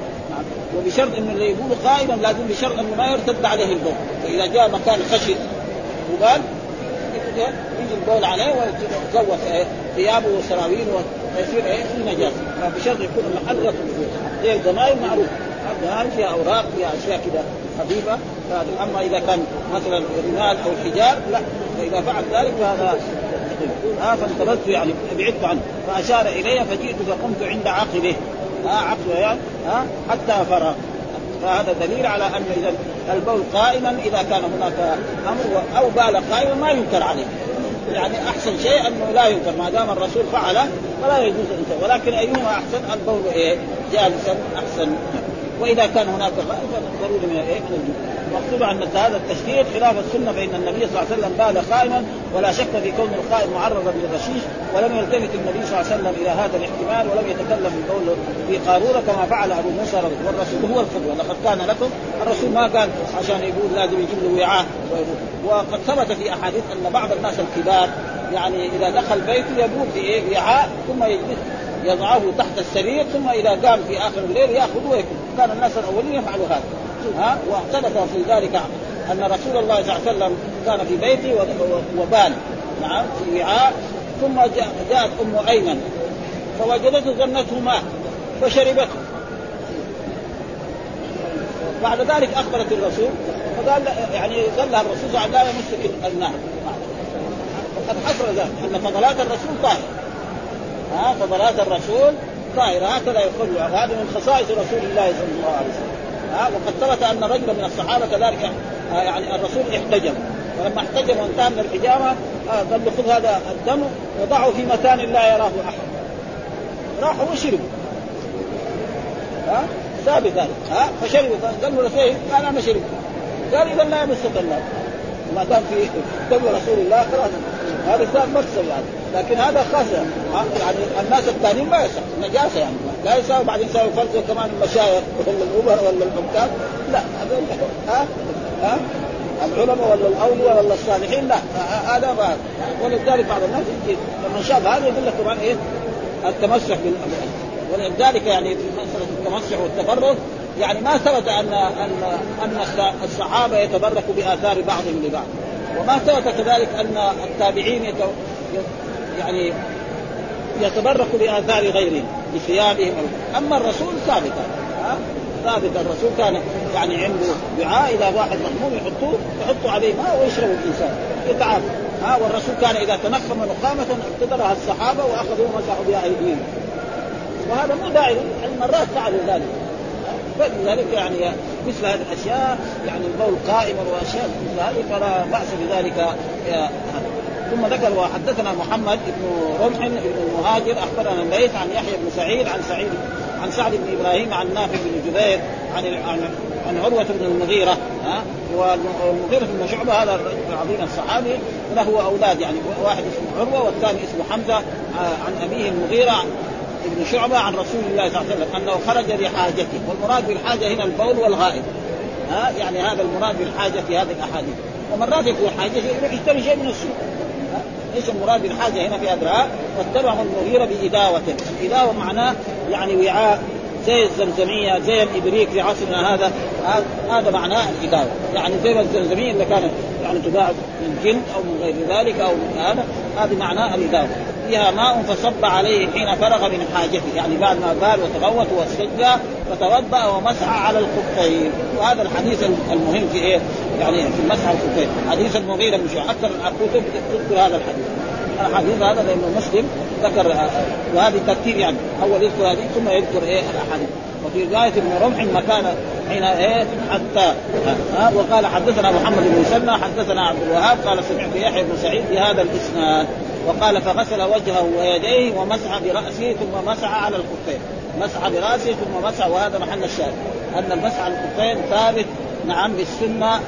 وبشرط إنه اللي يقول قائما لازم بشرط إنه ما يرتد عليه البول. فإذا جاء مكان خشن وقال يجي البول عليه ويتزوج ثيابه وسراويل ويصير إيه في نجاسه فبشرط يكون المحل رطب زي الجمايل معروف. الجمايل فيها أوراق فيها أشياء كذا خفيفة. أما إذا كان مثلا الرمال أو الحجار لا. فإذا فعل ذلك فهذا ها فانتبذت يعني بعدت عنه. فأشار إلي فجئت فقمت عند عقبه. ها عقبه يعني ها حتى فرغ. فهذا دليل على أن إذا البول قائما إذا كان هناك أمر أو بال قائما ما ينكر عليه. يعني أحسن شيء أنه لا ينكر. ما دام الرسول فعله فلا يجوز أن ولكن أيهما أحسن؟ البول إيه؟ جالسا أحسن. وإذا كان هناك غائب فضروري من إيه من الجنوب مكتوب ان هذا التشديد خلاف السنة فإن النبي صلى الله عليه وسلم بال قائما ولا شك في كون القائم معرضا للرشيش ولم يلتفت النبي صلى الله عليه وسلم إلى هذا الاحتمال ولم يتكلم بقول في قارورة كما فعل أبو موسى والرسول هو القدوة. لقد كان لكم الرسول ما قال عشان يقول لازم يجيب له وعاء. وقد ثبت في أحاديث أن بعض الناس الكبار يعني إذا دخل بيته يبول في إيه وعاء ثم يجلس. يضعه تحت السرير ثم إذا قام في آخر الليل ياخذه ويكون. كان الناس الأولين يفعلوا هذا. ها؟ واعترف في ذلك أن رسول الله صلى الله عليه وسلم كان في بيته وبال. نعم في وعاء. ثم جاءت أم أيمن. فوجدته ظنته ماء فشربته بعد ذلك أخبرت الرسول فقال يعني قال لها الرسول صلى الله عليه وسلم لا يمسك الماء وقد حصل ذلك أن فضلات الرسول طاهرة. ها فضلات الرسول طاهره هكذا يقول هذا من خصائص رسول الله صلى الله عليه وسلم. ها وقد ثبت أن رجلا من الصحابة كذلك يعني الرسول احتجم. فلما احتجم وانتهى من الحجامة قال له خذ هذا الدم وضعه في مكان لا يراه أحد. راح وشرب ها ثابت ذلك. ها فشرب قال له رسول قال أنا شرب قال إذا لا يمسك النار ما دام في دم رسول الله خلاص. هذا صار مكسب يعني. لكن هذا خاص. يعني الناس الثانيين ما يصح نجاسة يعني. لا يساوي بعدين يساوي فرق كمان المشايخ ولا الامراء ولا الحكام لا. ها؟ ها؟ العلماء ولا الاولياء ولا الصالحين لا. هذا ما. ولذلك بعض الناس يجي لما شاف هذا يقول لك كمان إيه؟ التمسح بال ولذلك يعني في مسألة التمسح والتبرك يعني ما ثبت ان ان أن الصحابة يتبركوا بآثار بعضهم لبعض. وما ثبت كذلك أن التابعين يعني يتبرك بآثار غيرهم بثيابهم أما الرسول ثابت ثابت الرسول كان يعني عنده وعاء إذا واحد مهموم يحطوه يحطوا عليه ماء ويشرب الإنسان يتعافى ها؟ والرسول كان إذا تنخم نخامه اقتدرها الصحابة واخذوا مسحوا بها أيديهم. وهذا مو داعي يعني مرات فعلوا ذلك فلذلك يعني مثل هذه الأشياء يعني البول قائما واشياء مثل هذه فلا بأس بذلك ثم ذكر وحدثنا محمد بن رمح بن المهاجر أخبرنا الليث عن يحيى بن سعيد عن سعيد عن سعد بن إبراهيم عن نافع بن جبير عن عن عروة بن المغيرة ها؟ والمغيرة بن شعبة هذا العظيم الصحابي له أولاد يعني واحد اسمه عروة والثاني اسمه حمزة عن أبيه المغيرة ابن شعبة عن رسول الله صلى الله عليه وسلم أنه خرج لحاجته والمراد بالحاجة هنا البول والغائب ها؟ يعني هذا المراد بالحاجة في هذه الأحاديث. ومرات يكون حاجة يروح يشتري شيء من السوق. إيش المراد بالحاجة هنا في هذا واتبعه المغيره بإداوة. الإداوة معناه يعني وعاء. زي الزمزمية زي الإبريق في عصرنا هذا هذا معناه الإداوة يعني زي الزمزمية اللي كانت يعني تباع من جلد أو من غير ذلك أو من هذا هذه معناه الإداوة فيها ماء فصب عليه حين فرغ من حاجته. يعني بعد ما بال وتغوط واستجى فتوضا ومسح على الخفين. وهذا الحديث المهم في إيه؟ يعني في على الخفين. حديث المغيرة بن أكثر الكتب تذكر هذا الحديث. الحديث هذا لأنه مسلم. ذكر وهذه ترتيب يعني أول يذكر هذه ثم يذكر إيه الأحاديث. وفي رواية ابن رمح مكان حين إيه حتى ها وقال حدثنا محمد بن مسنى حدثنا عبد الوهاب قال سمعت يحيى بن سعيد بهذا الإسناد. وقال فغسل وجهه ويديه ومسح برأسه ثم مسح على الخفين. مسح برأسه ثم مسح وهذا محل الشاهد. أن المسح على الخفين ثابت نعم بالسنة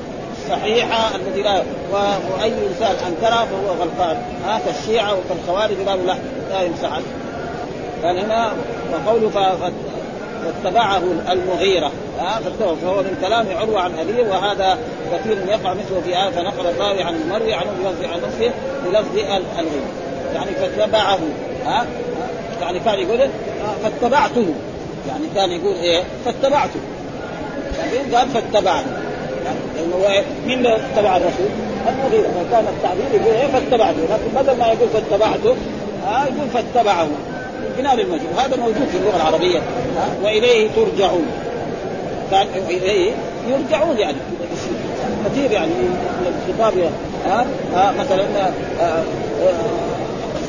الصحيحة الذي لا وأي إنسان أنكرها فهو غلطان. ها كالشيعة وكالخوارج قالوا لا لا يمسح قال هنا وقوله واتبعه المغيرة. ها فهو من كلام عروة عن أبيه وهذا كثير يقع مثله في آية فنقل الراوي عن المروي عنه بلفظ عن نفسه بلفظ الغيرة يعني فاتبعه ها يعني كان يقول فاتبعته. يعني كان يقول إيه؟ فاتبعته. يعني قال فاتبعني. يعني اللي اتبع الرسول؟ المغيرة فكان التعبير يقول إيه فاتبعته. لكن بدل ما يقول فاتبعته ها يقول فاتبعه. بناء للمجهول هذا موجود في اللغة العربية. وإليه ترجعون. كان إليه يرجعون يعني. كثير يعني الخطاب ها آه مثلا آه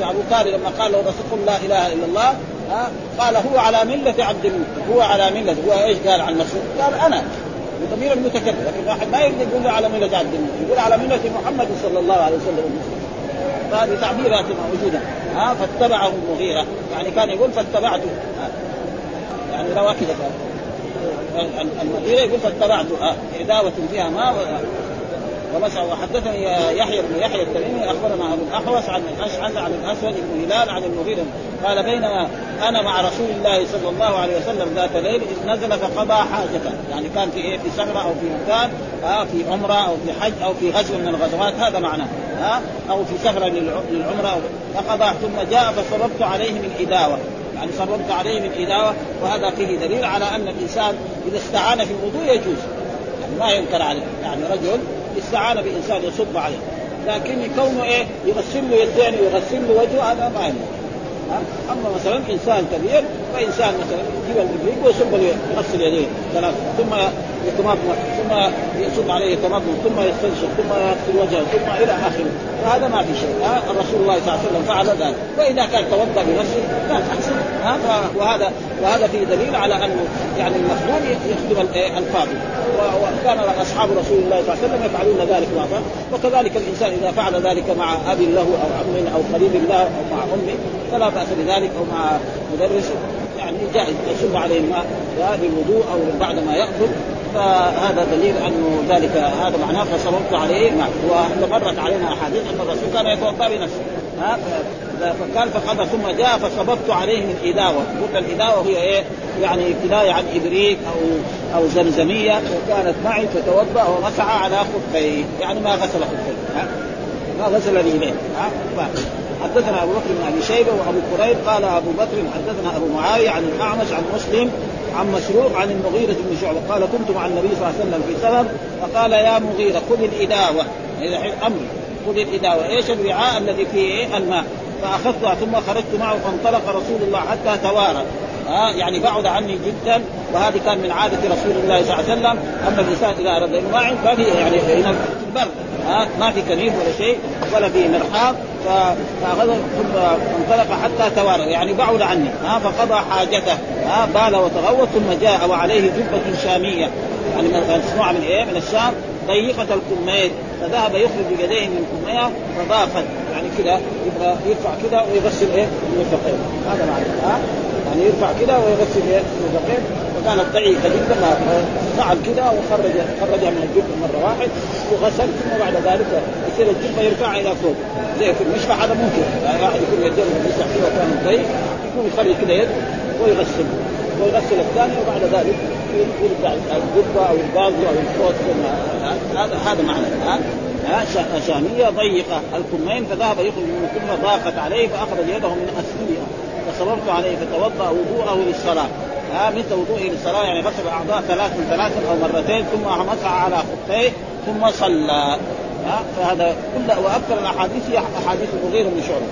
أبو طالب لما قال له رسول لا إله إلا الله قال هو على ملة عبد المطلب هو على ملة. هو إيش قال عن نفسه؟ قال أنا. ضمير المتكلم لكن واحد ما يقدر يقول على عبد المطلب يقول على ملة محمد صلى الله عليه وسلم. فهذه تعبيرات موجوده ها فاتبعه المغيره يعني كان يقول فاتبعته. يعني رواه كذا المغيرة يقول فاتبعته. عداوه فيها ما ومسع وحدثني يحيى بن يحيى التميمي أخبرنا ابو الأحوص عن الأشعث عن الأسود بن هلال عن المغيرة. قال بينما أنا مع رسول الله صلى الله عليه وسلم ذات ليل إذ نزل فقضى حاجته. يعني كان في إيه؟ في سفره أو في مكان آه في عمرة أو في حج أو في غزو من الغزوات هذا معناه آه أو في سفره للعمرة فقضى. ثم جاء فصببت عليه من إداوة. يعني صببت عليه من إداوة وهذا فيه دليل على أن الإنسان إذا استعان في الوضوء يجوز. يعني ما ينكر عليه. يعني رجل استعان بإنسان يصب عليه. لكن كونه إيه؟ يغسل له يدين ويغسل له وجهه هذا ما ينفع أما مثلا إنسان كبير فانسان مثلا يجيب الابريق ويصب يغسل يديه ثلاث ثم يتمضمض ثم يصب عليه يتمضمض ثم يستنشق ثم يغسل وجهه ثم إلى آخره. فهذا ما في شيء. ها الرسول الله صلى الله عليه وسلم فعل ذلك. وإذا كان توضأ بنفسه كان احسن ها وهذا وهذا فيه دليل على أنه يعني المخدوم يخدم الفاضل. وكان أصحاب رسول الله صلى الله عليه وسلم يفعلون ذلك معه وكذلك الإنسان إذا فعل ذلك مع أب له أو عم أو قريب له أو مع أمه فلا بأس بذلك أو مع مدرس يعني جائز يصب عليه الماء بالوضوء أو بعد ما ياكل فهذا دليل انه ذلك هذا معناه فصببت عليه ماء ومرت علينا أحاديث أن الرسول كان يتوضأ بنفسه. ها فقال فقضى ثم جاء فصببت عليه من إداوة. قلت الإداوة هي إيه؟ يعني كناية عن إبريق أو أو زمزمية وكانت معي فتوضأ ومسح على خفيه. يعني ما غسل خفيه. ما غسل رجليه حدثنا أبو بكر بن أبي شيبة وأبو قريب قال أبو بكر حدثنا أبو معاوية عن الأعمش عن مسلم عن مسروق عن المغيرة بن شعبة قال كنت مع النبي صلى الله عليه وسلم في سفر فقال يا مغيرة خذ الإداوة. إذا أمر. خذ الإداوة. إيش الوعاء الذي فيه؟ الماء. فأخذتها ثم خرجت معه فانطلق رسول الله حتى توارى. ها؟ يعني بعد عني جدا. وهذه كان من عادة رسول الله صلى الله عليه وسلم. أما الإنسان إذا أراد ما عنده يعني هنا البر ها ما في كنيف ولا شيء ولا في مرحاض فاخذ ثم انطلق حتى توارى يعني بعد عني ها فقضى حاجته ها بال وتغوط ثم جاء وعليه جبة شامية يعني مصنوعه من إيه؟ من الشام ضيقة الكمين فذهب يخرج يديه من كميها فضافت يعني كذا يبغى يرفع كذا ويغسل إيه؟ المرفقين هذا معنى ها يعني يرفع كذا ويغسل إيه؟ المرفقين وكانت ضعيفة جدا فعل كذا وخرج خرجها من الجبة مرة واحد وغسل ثم بعد ذلك يصير الجبة يرفعها إلى فوق. زي في المشفى هذا ممكن. يعني واحد يكون يديه يمسح فيه وكان ضعيف يكون يخرج كذا يد ويغسل. ويغسل الثاني وبعد ذلك يرجع القبه أو البازو أو الفوت هذا هذا معنى. ها؟ شامية ضيقة. الكمين فذهب يخرج من الكمة ضاقت عليه فأخرج يده من أسفلها. فصبرت عليه فتوضأ وضوءه للصلاة. ها مثل وضوءه للصلاة يعني غسل أعضاء ثلاث ثلاثا أو مرتين ثم مسح على خفيه ثم صلى. ها؟ فهذا كل وأكثر الأحاديث هي أحاديث المغيرة بن شعبة.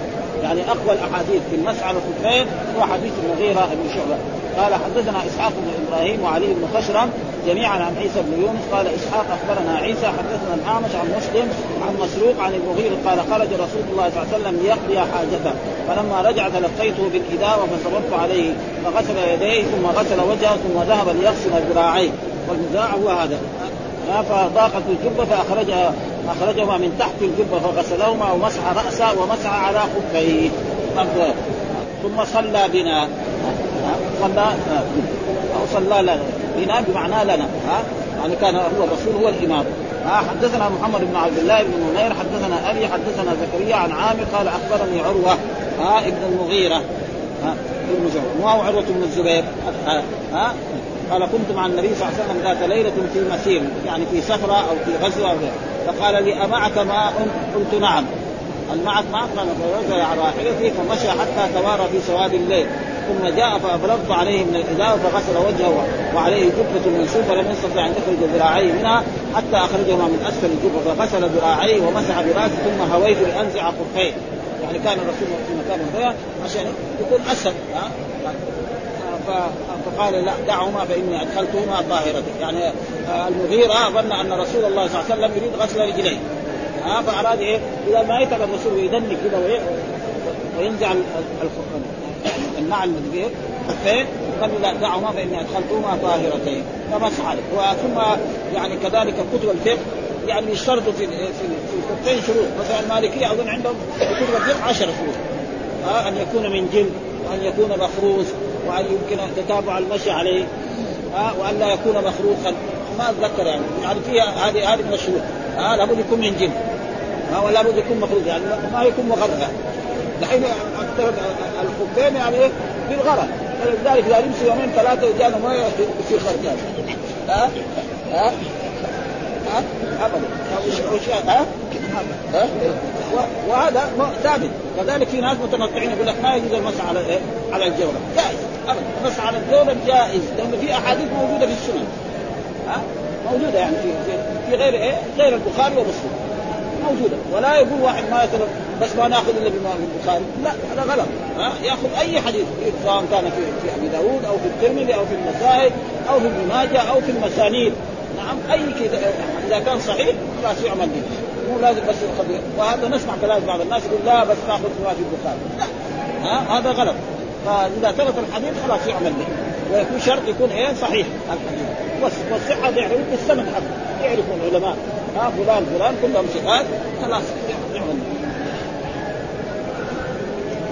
يعني أقوى الأحاديث في المسح على الخفين هو حديث المغيرة بن شعبة. قال حدثنا إسحاق بن إبراهيم وعلي بن خشرم جميعا عن عيسى بن يونس. قال إسحاق أخبرنا عيسى حدثنا الأعمش عن مسلم عن مسروق عن المغيرة قال خرج رسول الله صلى الله عليه وسلم ليقضي حاجته. فلما رجع تلقيته بالإداوة فصببت عليه فغسل يديه ثم غسل وجهه ثم ذهب ليغسل ذراعيه. والنزاع هو هذا. فضاقت الجبة فأخرجها أخرجهما من تحت الجبة فغسلهما ومسح رأسه ومسح على خفيه. ثم صلى بنا. صلى؟ أو صلى لنا بنا بمعنى لنا ها؟ يعني كان هو الرسول هو الإمام. ها؟ حدثنا محمد بن عبد الله بن منير حدثنا أبي حدثنا زكريا عن عامر قال أخبرني عروة ها؟ ابن المغيرة ها؟ ما هو عروة بن الزبير ها, ها؟ قال كنت مع النبي صلى الله عليه وسلم ذات ليلة في مسير يعني في سفره أو في غزوة أو فقال لي أمعك ماء؟ قلت نعم. هل معك قال فرجع على راحلته فمشى حتى توارى في سواد الليل. ثم جاء فابرزت عليه من الازار فغسل وجهه وعليه جبه منشوفه لم يستطع أن يخرج ذراعيه منها حتى أخرجهما من أسفل الجبه فغسل ذراعيه ومسح برأسه ثم هويت لأنزع خفيه يعني كان الرسول في مكان هذا عشان يكون اسهل فقال لا دعهما فإني أدخلتهما طاهرتين يعني آه، المغيرة ظن أن رسول الله صلى الله عليه وسلم يريد غسل رجليه. ها؟ فأراد إيه؟ إذا ما يتعب الرسول ويدني كذا وينزع النعل الكبير فين قال لا دعهما فإني أدخلتهما طاهرتين. فمسح عليه ثم يعني كذلك كتب الفقه يعني يشترطوا في في الخفين شروط. مثلا المالكية أظن عندهم في كتب الفقه 10 شروط. ها أن يكون من جلد وأن يكون مخروز وأن يمكن تتابع المشي عليه. ها وأن لا يكون مخروقا ما أتذكر يعني. يعني فيها هذه هذه من الشروط. ها لابد يكون من جلد. ها ولا بد يكون مخروج يعني ما يكون مغرغر دحين الخفين يعني إيه بالغرض فلذلك اذا يمشي يومين ثلاثة وجانا ما يصير خرجان ها؟ ها؟ ها؟ ها؟ وهذا ثابت. كذلك في ناس متنطعين يقول لك ما يجوز المسح على إيه؟ على الجورة. جائز. ابدا. المسح على الجورة جائز. لأن في أحاديث موجودة في السنن. ها؟ موجودة يعني في في غير إيه؟ غير البخاري ومسلم. موجودة. ولا يقول واحد ما يتلف بس ما نأخذ إلا بما في البخاري. لا هذا غلط. ها؟ يأخذ أي حديث سواء كان في في أبي داود أو في الترمذي أو في المسائل أو في ابن أو في المسانيد. نعم أي كذا إذا كان صحيح خلاص يعمل به. مو لازم بس الخبير وهذا نسمع كلام بعض الناس يقول لا بس نأخذ ما في البخاري. لا. ها؟ هذا غلط. فإذا ثبت الحديث خلاص يعمل به. ويكون شرط يكون إيه صحيح الحديث. والصحه يعرف بالسند حقه. يعرفون العلماء. ها فلان فلان كلهم ثقات خلاص يعمل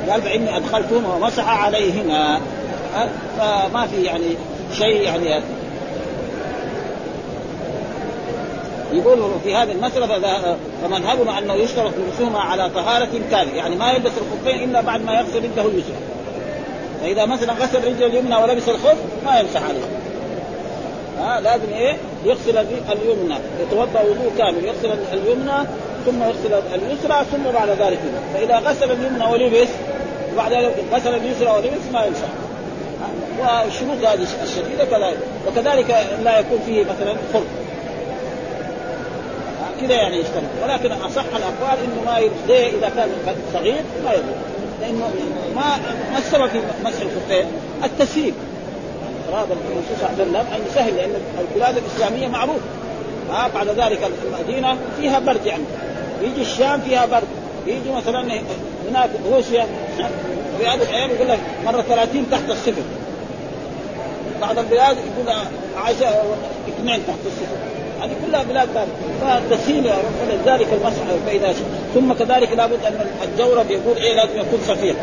قال فإني ادخلتهما ومسح عليهما. فما في يعني شيء يعني. يقول في هذه المسألة فمذهبنا أنه يشترط لبسهما على طهارة كاملة. يعني ما يلبس الخفين إلا بعد ما يغسل رجله اليسرى. فإذا مثلا غسل رجله اليمنى ولبس الخف ما يمسح عليه. ها لازم إيه؟ يغسل اليمنى يتوضأ وضوء كامل يغسل اليمنى ثم يغسل اليسرى ثم بعد ذلك فإذا غسل اليمنى ولبس وبعد غسل اليسرى ولبس ما يمسح. والشروط هذه الشديدة كذلك وكذلك لا يكون فيه مثلا خلق كذا يعني يشترط. ولكن أصح الأقوال إنه ما ليه إذا كان صغير ما يجوز لأنه ما ما السبب في مسح الخفين؟ التسهيل اراد الرسول صلى الله أن يسهل لأن البلاد الإسلامية معروف ها بعد ذلك المدينة فيها برد يعني. يجي الشام فيها برد يجي مثلا هناك روسيا. في هذه الأيام يقول لك مرة 30 تحت الصفر. بعض البلاد يقول عايشه اثنين تحت الصفر. هذه كلها بلاد ثانية. فتسهيل ولذلك المسح فاذا ثم كذلك لابد أن الجورب يقول إيه لازم يكون صفير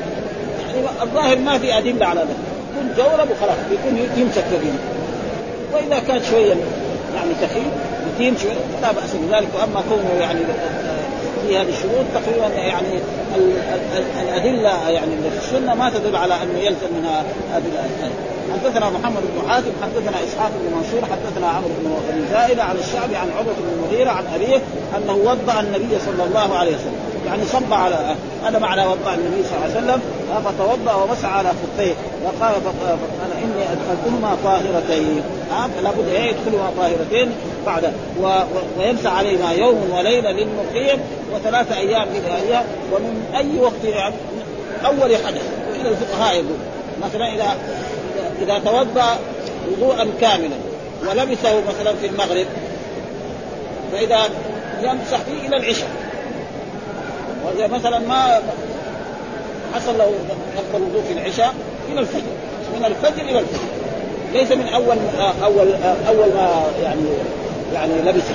يعني الظاهر ما في أدلة على ذلك. يكون جورب وخلاص يكون يمسك به وإذا كان شوية يعني تخين يتيم شوية لا بأس بذلك. وأما كونه يعني في هذه الشروط تقريبا يعني الأدلة يعني في السنة ما تدل على أنه يلزم منها هذه حدثنا محمد بن حاتم حدثنا إسحاق بن منصور حدثنا عمرو بن زائده عن الشعبي عن عروة بن المغيرة عن أبيه أنه وضأ النبي صلى الله عليه وسلم. يعني صب على هذا معنى وضع النبي صلى الله عليه وسلم فتوضأ ومسح على خفيه وقال أنا إني أدخلتهما طاهرتين. فلا بد ان يدخلهما طاهرتين بعد و... ويمسح عليهما يوم وليلة للمقيم وثلاثة أيام للايام ومن أي وقت يعني أول حدث كذا الفقهاء يقول. مثلا إذا إذا توضأ وضوءا كاملا ولبسه مثلا في المغرب فإذا يمسح فيه إلى العشاء. وإذا مثلا ما حصل له يقبل الوضوء في العشاء إلى الفجر. من الفجر إلى الفجر. ليس من أول اول أول ما يعني يعني لبسه.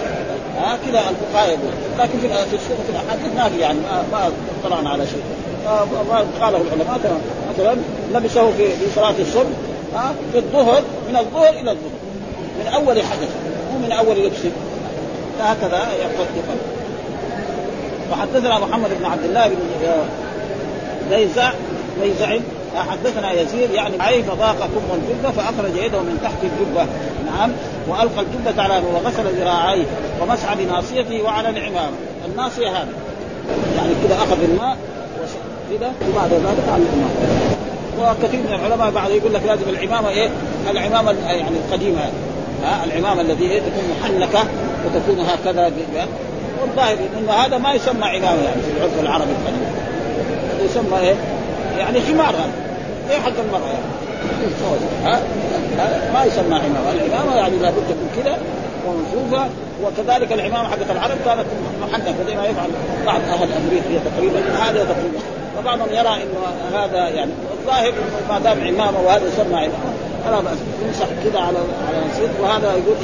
ها كذا الفقهاء يقول لكن في في الأحاديث ما في يعني ما, طلعنا على شيء. قاله العلماء مثلا لبسه في صلاة الصبح ها في الظهر من الظهر إلى الظهر. من أول حدث مو من أول لبسه فهكذا يقول وحدثنا محمد بن عبد الله بن زيزع زيزع. حدثنا يزيد يعني عليه فضاق كم الجبة فأخرج يده من تحت الجبة. نعم. وألقى الجبة على وغسل ذراعيه ومسح بناصيته وعلى العمامة. الناصية هذه. يعني كذا أخذ الماء كذا وبعد ذلك على الامامه وكثير من العلماء بعض يقول لك لازم العمامة إيه؟ العمامة يعني القديمة ها؟ العمامة التي إيه؟ تكون محنكة وتكون هكذا والظاهر إن هذا ما يسمى عمامة يعني في العرف العربي القديم يسمى إيه؟ يعني حمار هذا. إيه حق المرأة يعني؟ ها؟ ما يسمى عمامة، العمامة يعني لابد تكون كذا ومنفوفه وكذلك العمامة حقت العرب كانت محنكة زي ما يفعل بعض أهل أمريكا تقريبا. هذا تقريبا. وبعضهم يرى إنه هذا يعني الظاهر ما دام عمامه وهذا يسمى عمامه فلا بأس. يمسح كذا على على نصيب وهذا يقول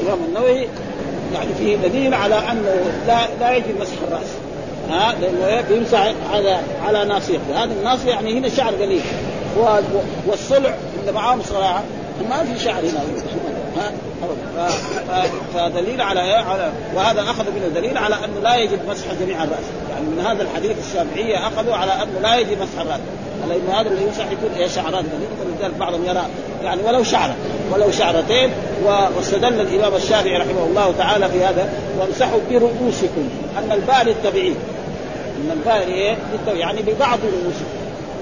الإمام النووي يعني فيه دليل على أنه لا لا يجب مسح الرأس. ها؟ لأنه بيمسح على على ناصيته هذا الناصية يعني هنا شعر قليل. والصلع اللي معاهم صراحة ما في شعر هنا. فدليل على على وهذا أخذ منه دليل على أنه لا يجب مسح جميع الرأس. يعني من هذا الحديث الشافعية أخذوا على أنه لا يجب مسح الرأس. لأنه هذا اللي يمسح يكون إيه شعرات فلذلك بعضهم يرى. يعني ولو شعره ولو شعرتين واستدل الإمام الشافعي رحمه الله تعالى في هذا وامسحوا برؤوسكم. أن الباء للتبعيد. أن الباء إيه؟ يعني ببعض رؤوسكم.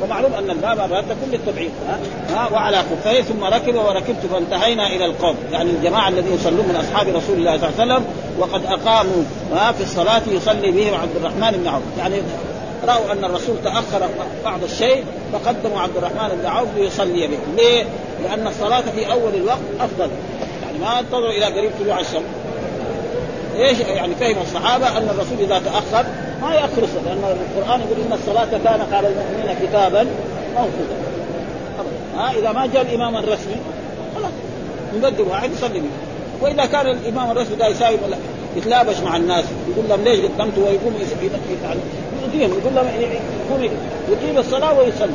ومعلوم أن الباب مرات تكون للتبعيد ها, وعلى خفيه ثم ركب وركبت فانتهينا إلى القوم. يعني الجماعة الذين يصلون من أصحاب رسول الله صلى الله عليه وسلم وقد أقاموا ها؟ في الصلاة يصلي بهم عبد الرحمن بن عوف. يعني رأوا أن الرسول تأخر بعض الشيء فقدموا عبد الرحمن بن عوف ليصلي بهم. ليه؟ لأن الصلاة في أول الوقت أفضل. يعني ما انتظروا إلى قريب طلوع الشمس. إيش يعني فهم الصحابه ان الرسول اذا تاخر ما ياخر الصلاه لأن القران يقول ان الصلاه كانت على المؤمنين كتابا موقوتا ها اذا ما جاء الامام الرسمي خلاص نقدم واحد يصلي واذا كان الامام الرسمي ده يساوي يتلابش مع الناس يقول لهم ليش قدمت ويقوم يعني يؤذيهم يقول لهم يقوم يقيم الصلاه ويصلي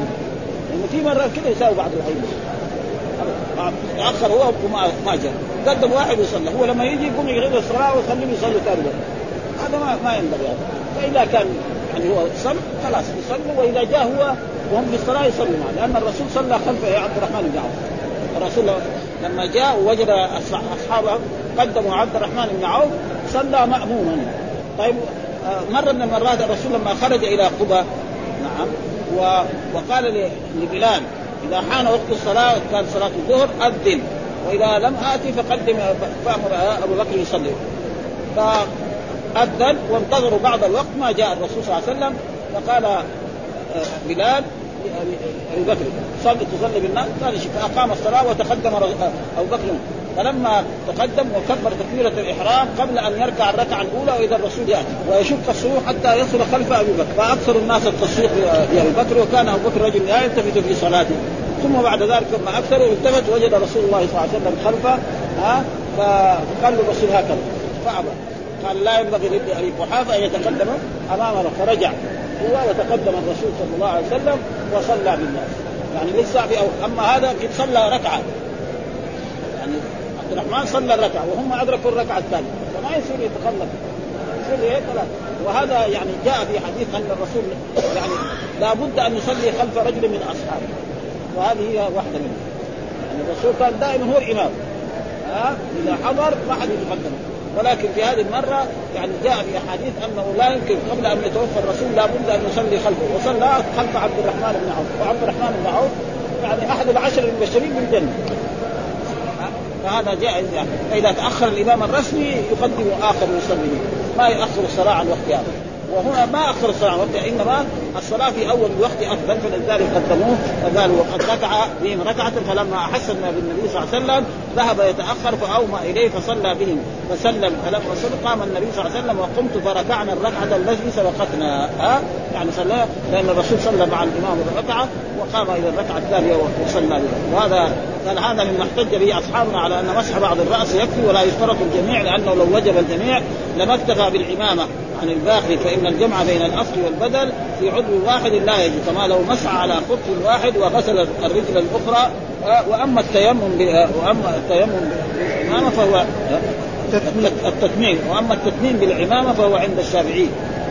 يعني في مرات كذا يساوي بعض الحين تاخر هو وما ما جاء قدم واحد يصلي هو لما يجي يقوم يغيب الصلاة ويخليهم يصلوا ثاني هذا ما ما ينبغي هذا. فإذا كان يعني هو صل خلاص يصلوا وإذا جاء هو وهم في الصلاة يصلوا معه لأن الرسول صلى خلفه يا عبد الرحمن بن عوف. الرسول لما جاء ووجد أصحابه قدموا عبد الرحمن بن عوف صلى ماموما. طيب آه، مرة من المرات الرسول لما خرج إلى قبى نعم وقال لبلال إذا حان وقت الصلاة كان صلاة الظهر أذن. وإذا لم آتي فقدم فأمر أبو بكر يصلي. فأذن وانتظروا بعض الوقت ما جاء الرسول صلى الله عليه وسلم فقال آه، بلال ابي بكر صلي تصلي بالناس. قال فاقام الصلاة وتقدم أبو بكر. فلما تقدم وكبر تكبيرة الإحرام قبل أن يركع الركعة الأولى وإذا الرسول يأتي ويشق الصفوف حتى يصل خلف أبي بكر فأكثر الناس التصفيق لأبي بكر وكان أبو بكر رجل لا يلتفت في صلاته. ثم بعد ذلك لما أكثر التفت وجد رسول الله صلى الله عليه وسلم خلفه ها فقال له الرسول هكذا فأبى. قال لا ينبغي لابي قحافة أن يتقدم. امامنا فرجع. هو وتقدم الرسول صلى الله عليه وسلم وصلى بالناس. يعني ليس أما هذا قد صلى ركعة. يعني عبد الرحمن صلى الركعة وهم أدركوا الركعة الثانية. فما يصير يتخلف. يصير هيك لا وهذا يعني جاء في حديث أن الرسول يعني لابد أن يصلي خلف رجل من أصحابه. وهذه هي واحدة منهم. يعني الرسول كان دائما هو الإمام. ها؟ إذا حضر ما حد يتقدم ولكن في هذه المرة يعني جاء في احاديث أنه لا يمكن قبل أن يتوفى الرسول لابد أن يصلي خلفه. وصلى خلف عبد الرحمن بن عوف. وعبد الرحمن بن عوف يعني أحد العشر المبشرين بالجنة. فهذا جائز يعني. فإذا تأخر الإمام الرسمي يقدم آخر يصلي ما يأخر الصلاه عن وقتها وهنا ما أخر الصلاه عن وقتها إنما الصلاة في أول الوقت أفضل فلذلك قدموه فقالوا وقد ركع بهم ركعة فلما احس بالنبي صلى الله عليه وسلم ذهب يتأخر فاومى إليه فصلى بهم. فسلم فلما صلى قام النبي صلى الله عليه وسلم وقمت فركعنا الركعة التي سبقتنا ها؟ يعني صلى لأن الرسول صلى مع الإمام الركعة وقام إلى الركعة الثانية وصلى بها. وهذا قال هذا مما احتج به أصحابنا على أن مسح بعض الرأس يكفي ولا يشترط الجميع لأنه لو وجب الجميع لما اكتفى بالعمامه عن الباقي فإن الجمع بين الأصل والبدل في عضو واحد لا يجوز كما لو مسح على خف واحد وغسل الرجل الأخرى وأما التيمم وأما التيمم بالعمامه فهو التتميم وأما التتميم بالعمامة فهو عند الشافعي.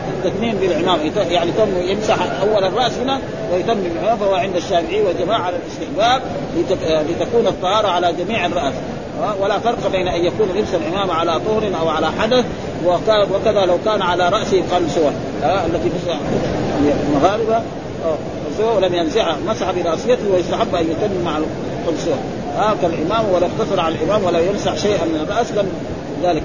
التثنين بالعمام يعني تم يمسح أول الرأس هنا ويتم بالعمام فهو عند الشافعي والجماعه على الاستحباب لتكون الطهارة على جميع الرأس. ولا فرق بين أن يكون لبس العمامة على طهر أو على حدث وكذا لو كان على راسه قلسوه التي المغاربه ولم ينزعها مسح برأسيته ويستحب أن يتم مع القلسوه هكذا الامام ولا اقتصر على الامام ولا يمسح شيئا من الرأس لم ذلك.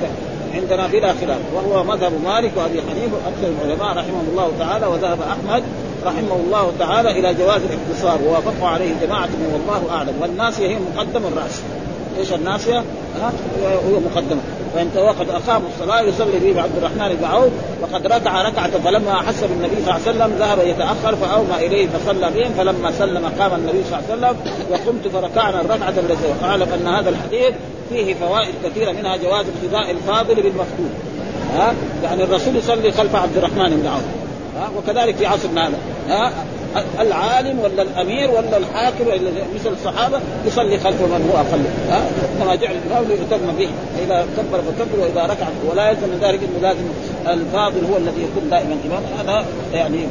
عندنا بلا خلاف وهو مذهب مالك وأبي حنيفة وأكثر العلماء رحمهم الله تعالى وذهب أحمد رحمه الله تعالى إلى جواز الاقتصار. ووافقوا عليه جماعة والله أعلم. والناسية هي مقدم الرأس. إيش الناسية؟ ها؟ هو مقدمه فانت وقد أقاموا الصلاة يصلي به عبد الرحمن بن عوف. وقد ركع ركعة فلما احس بالنبي صلى الله عليه وسلم ذهب يتأخر فأومى إليه فصلى بهم. فلما سلم قام النبي صلى الله عليه وسلم وقمت فركعنا الركعة التي واعلم ان هذا الحديث فيه فوائد كثيرة منها جواز ابتداء الفاضل بالمفتون ها؟ يعني الرسول يصلي خلف عبد الرحمن بن عوف. ها؟ وكذلك في عصرنا هذا ها؟ العالم ولا الأمير ولا الحاكم ولا مثل الصحابة يصلي خلف من هو أقل. ها؟ كما جعل الامام ليتم به. اذا كبر فكبر وإذا ركع ولا يلزم من ذلك إنه لازم الفاضل هو الذي يكون دائما إمام. هذا يعني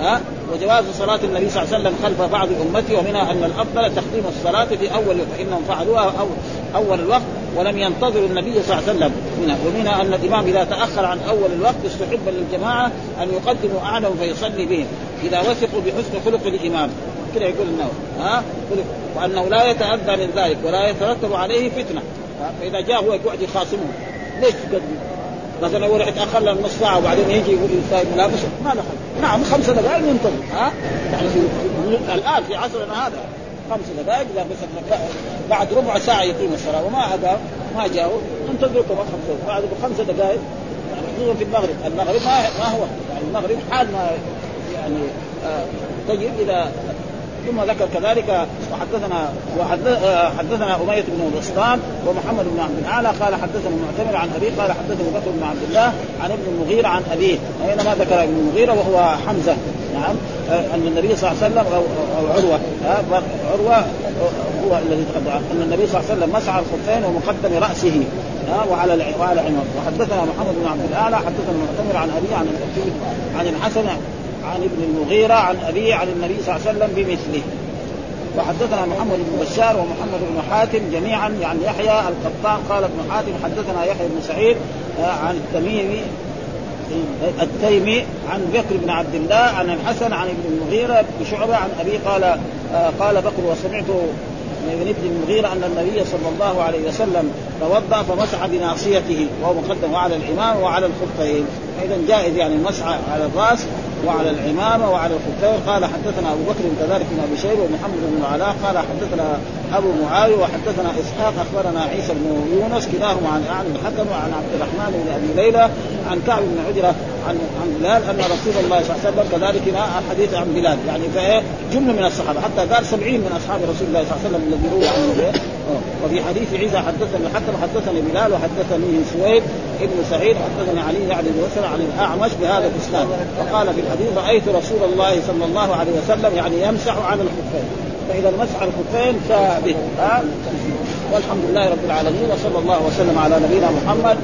ها؟ وجواز صلاة النبي صلى الله عليه وسلم خلف بعض أمته ومنها أن الأفضل تقديم الصلاة في أول فإنهم فعلوها أو أول الوقت ولم ينتظروا النبي صلى الله عليه وسلم منها. ومنها أن الإمام إذا تأخر عن أول الوقت استحب للجماعة أن يقدموا أعلم فيصلي بهم. إذا وثقوا بحسن خلق الإمام. كده يقول النووي ها؟ وأنه لا يتأذى من ذلك ولا يترتب عليه فتنة. فإذا جاء هو يقعد يخاصمه ليش تقدم؟ مثلا هو يتاخر له نص ساعة وبعدين يجي يقول يساوي ملابس ما دخل نعم خمس دقائق ينتظر. ها؟ يعني في الآن في عصرنا هذا. خمس دقائق إذا مثلا بعد ربع ساعة يقيم الصلاة وما هذا ما جاءوا انتظروا كمان خمس بعد خمس دقائق يعني خصوصا في المغرب. المغرب ما ما هو يعني المغرب حال ما يعني آه طيب اذا ثم ذكر كذلك وحدثنا وحدثنا أمية بن بسطام ومحمد بن عبد الأعلى قال حدثنا المعتمر عن أبيه قال حدثني بكر بن عبد الله عن ابن المغيرة عن أبيه. هنا ما ذكر ابن المغيرة وهو حمزة. نعم. أن النبي صلى الله عليه وسلم أو, أو عروة. عروة هو الذي تقدم. أن النبي صلى الله عليه وسلم مسح الخفين ومقدم رأسه. وعلى وعلى عمر وحدثنا محمد بن عبد الأعلى حدثنا المعتمر عن أبيه عن عن الحسن عن ابن المغيرة عن أبيه عن النبي صلى الله عليه وسلم بمثله. وحدثنا محمد بن بشار ومحمد بن حاتم جميعا يعني يحيى القطان قال ابن حاتم حدثنا يحيى بن سعيد آه، عن التميمي التيمي عن بكر بن عبد الله عن الحسن عن ابن المغيرة بشعبة عن أبي قال آه، قال بكر وسمعت من ابن المغيرة أن النبي صلى الله عليه وسلم توضأ فمسح بناصيته وهو مقدم على الإمام وعلى الخفين فإذا جائز يعني المسح على الرأس وعلى العمامة وعلى الخفين. قال حدثنا أبو بكر كذلك بن ابي شيبة ومحمد بن علاء قال حدثنا أبو معاوية وحدثنا إسحاق أخبرنا عيسى بن يونس كلاهما عن اعلى الحكم وعن عبد الرحمن بن أبي ليلى عن كعب بن عجرة عن عن بلال أن رسول الله صلى الله عليه وسلم كذلك حديث عن بلال. يعني فإيه؟ جمله من الصحابة حتى قال سبعين من أصحاب رسول الله صلى الله عليه وسلم الذي روى عنه. وفي حديث عيسى حدثني الحكم حدثني بلال وحدثني سويد ابن سعيد حدثني علي يعني بن عن الأعمش بهذا الإسناد. وقال في الحديث رأيت رسول الله صلى الله عليه وسلم يعني يمسح على الخفين فإذا على الخفين ثابت ها؟ والحمد لله رب العالمين وصلى الله وسلم على نبينا محمد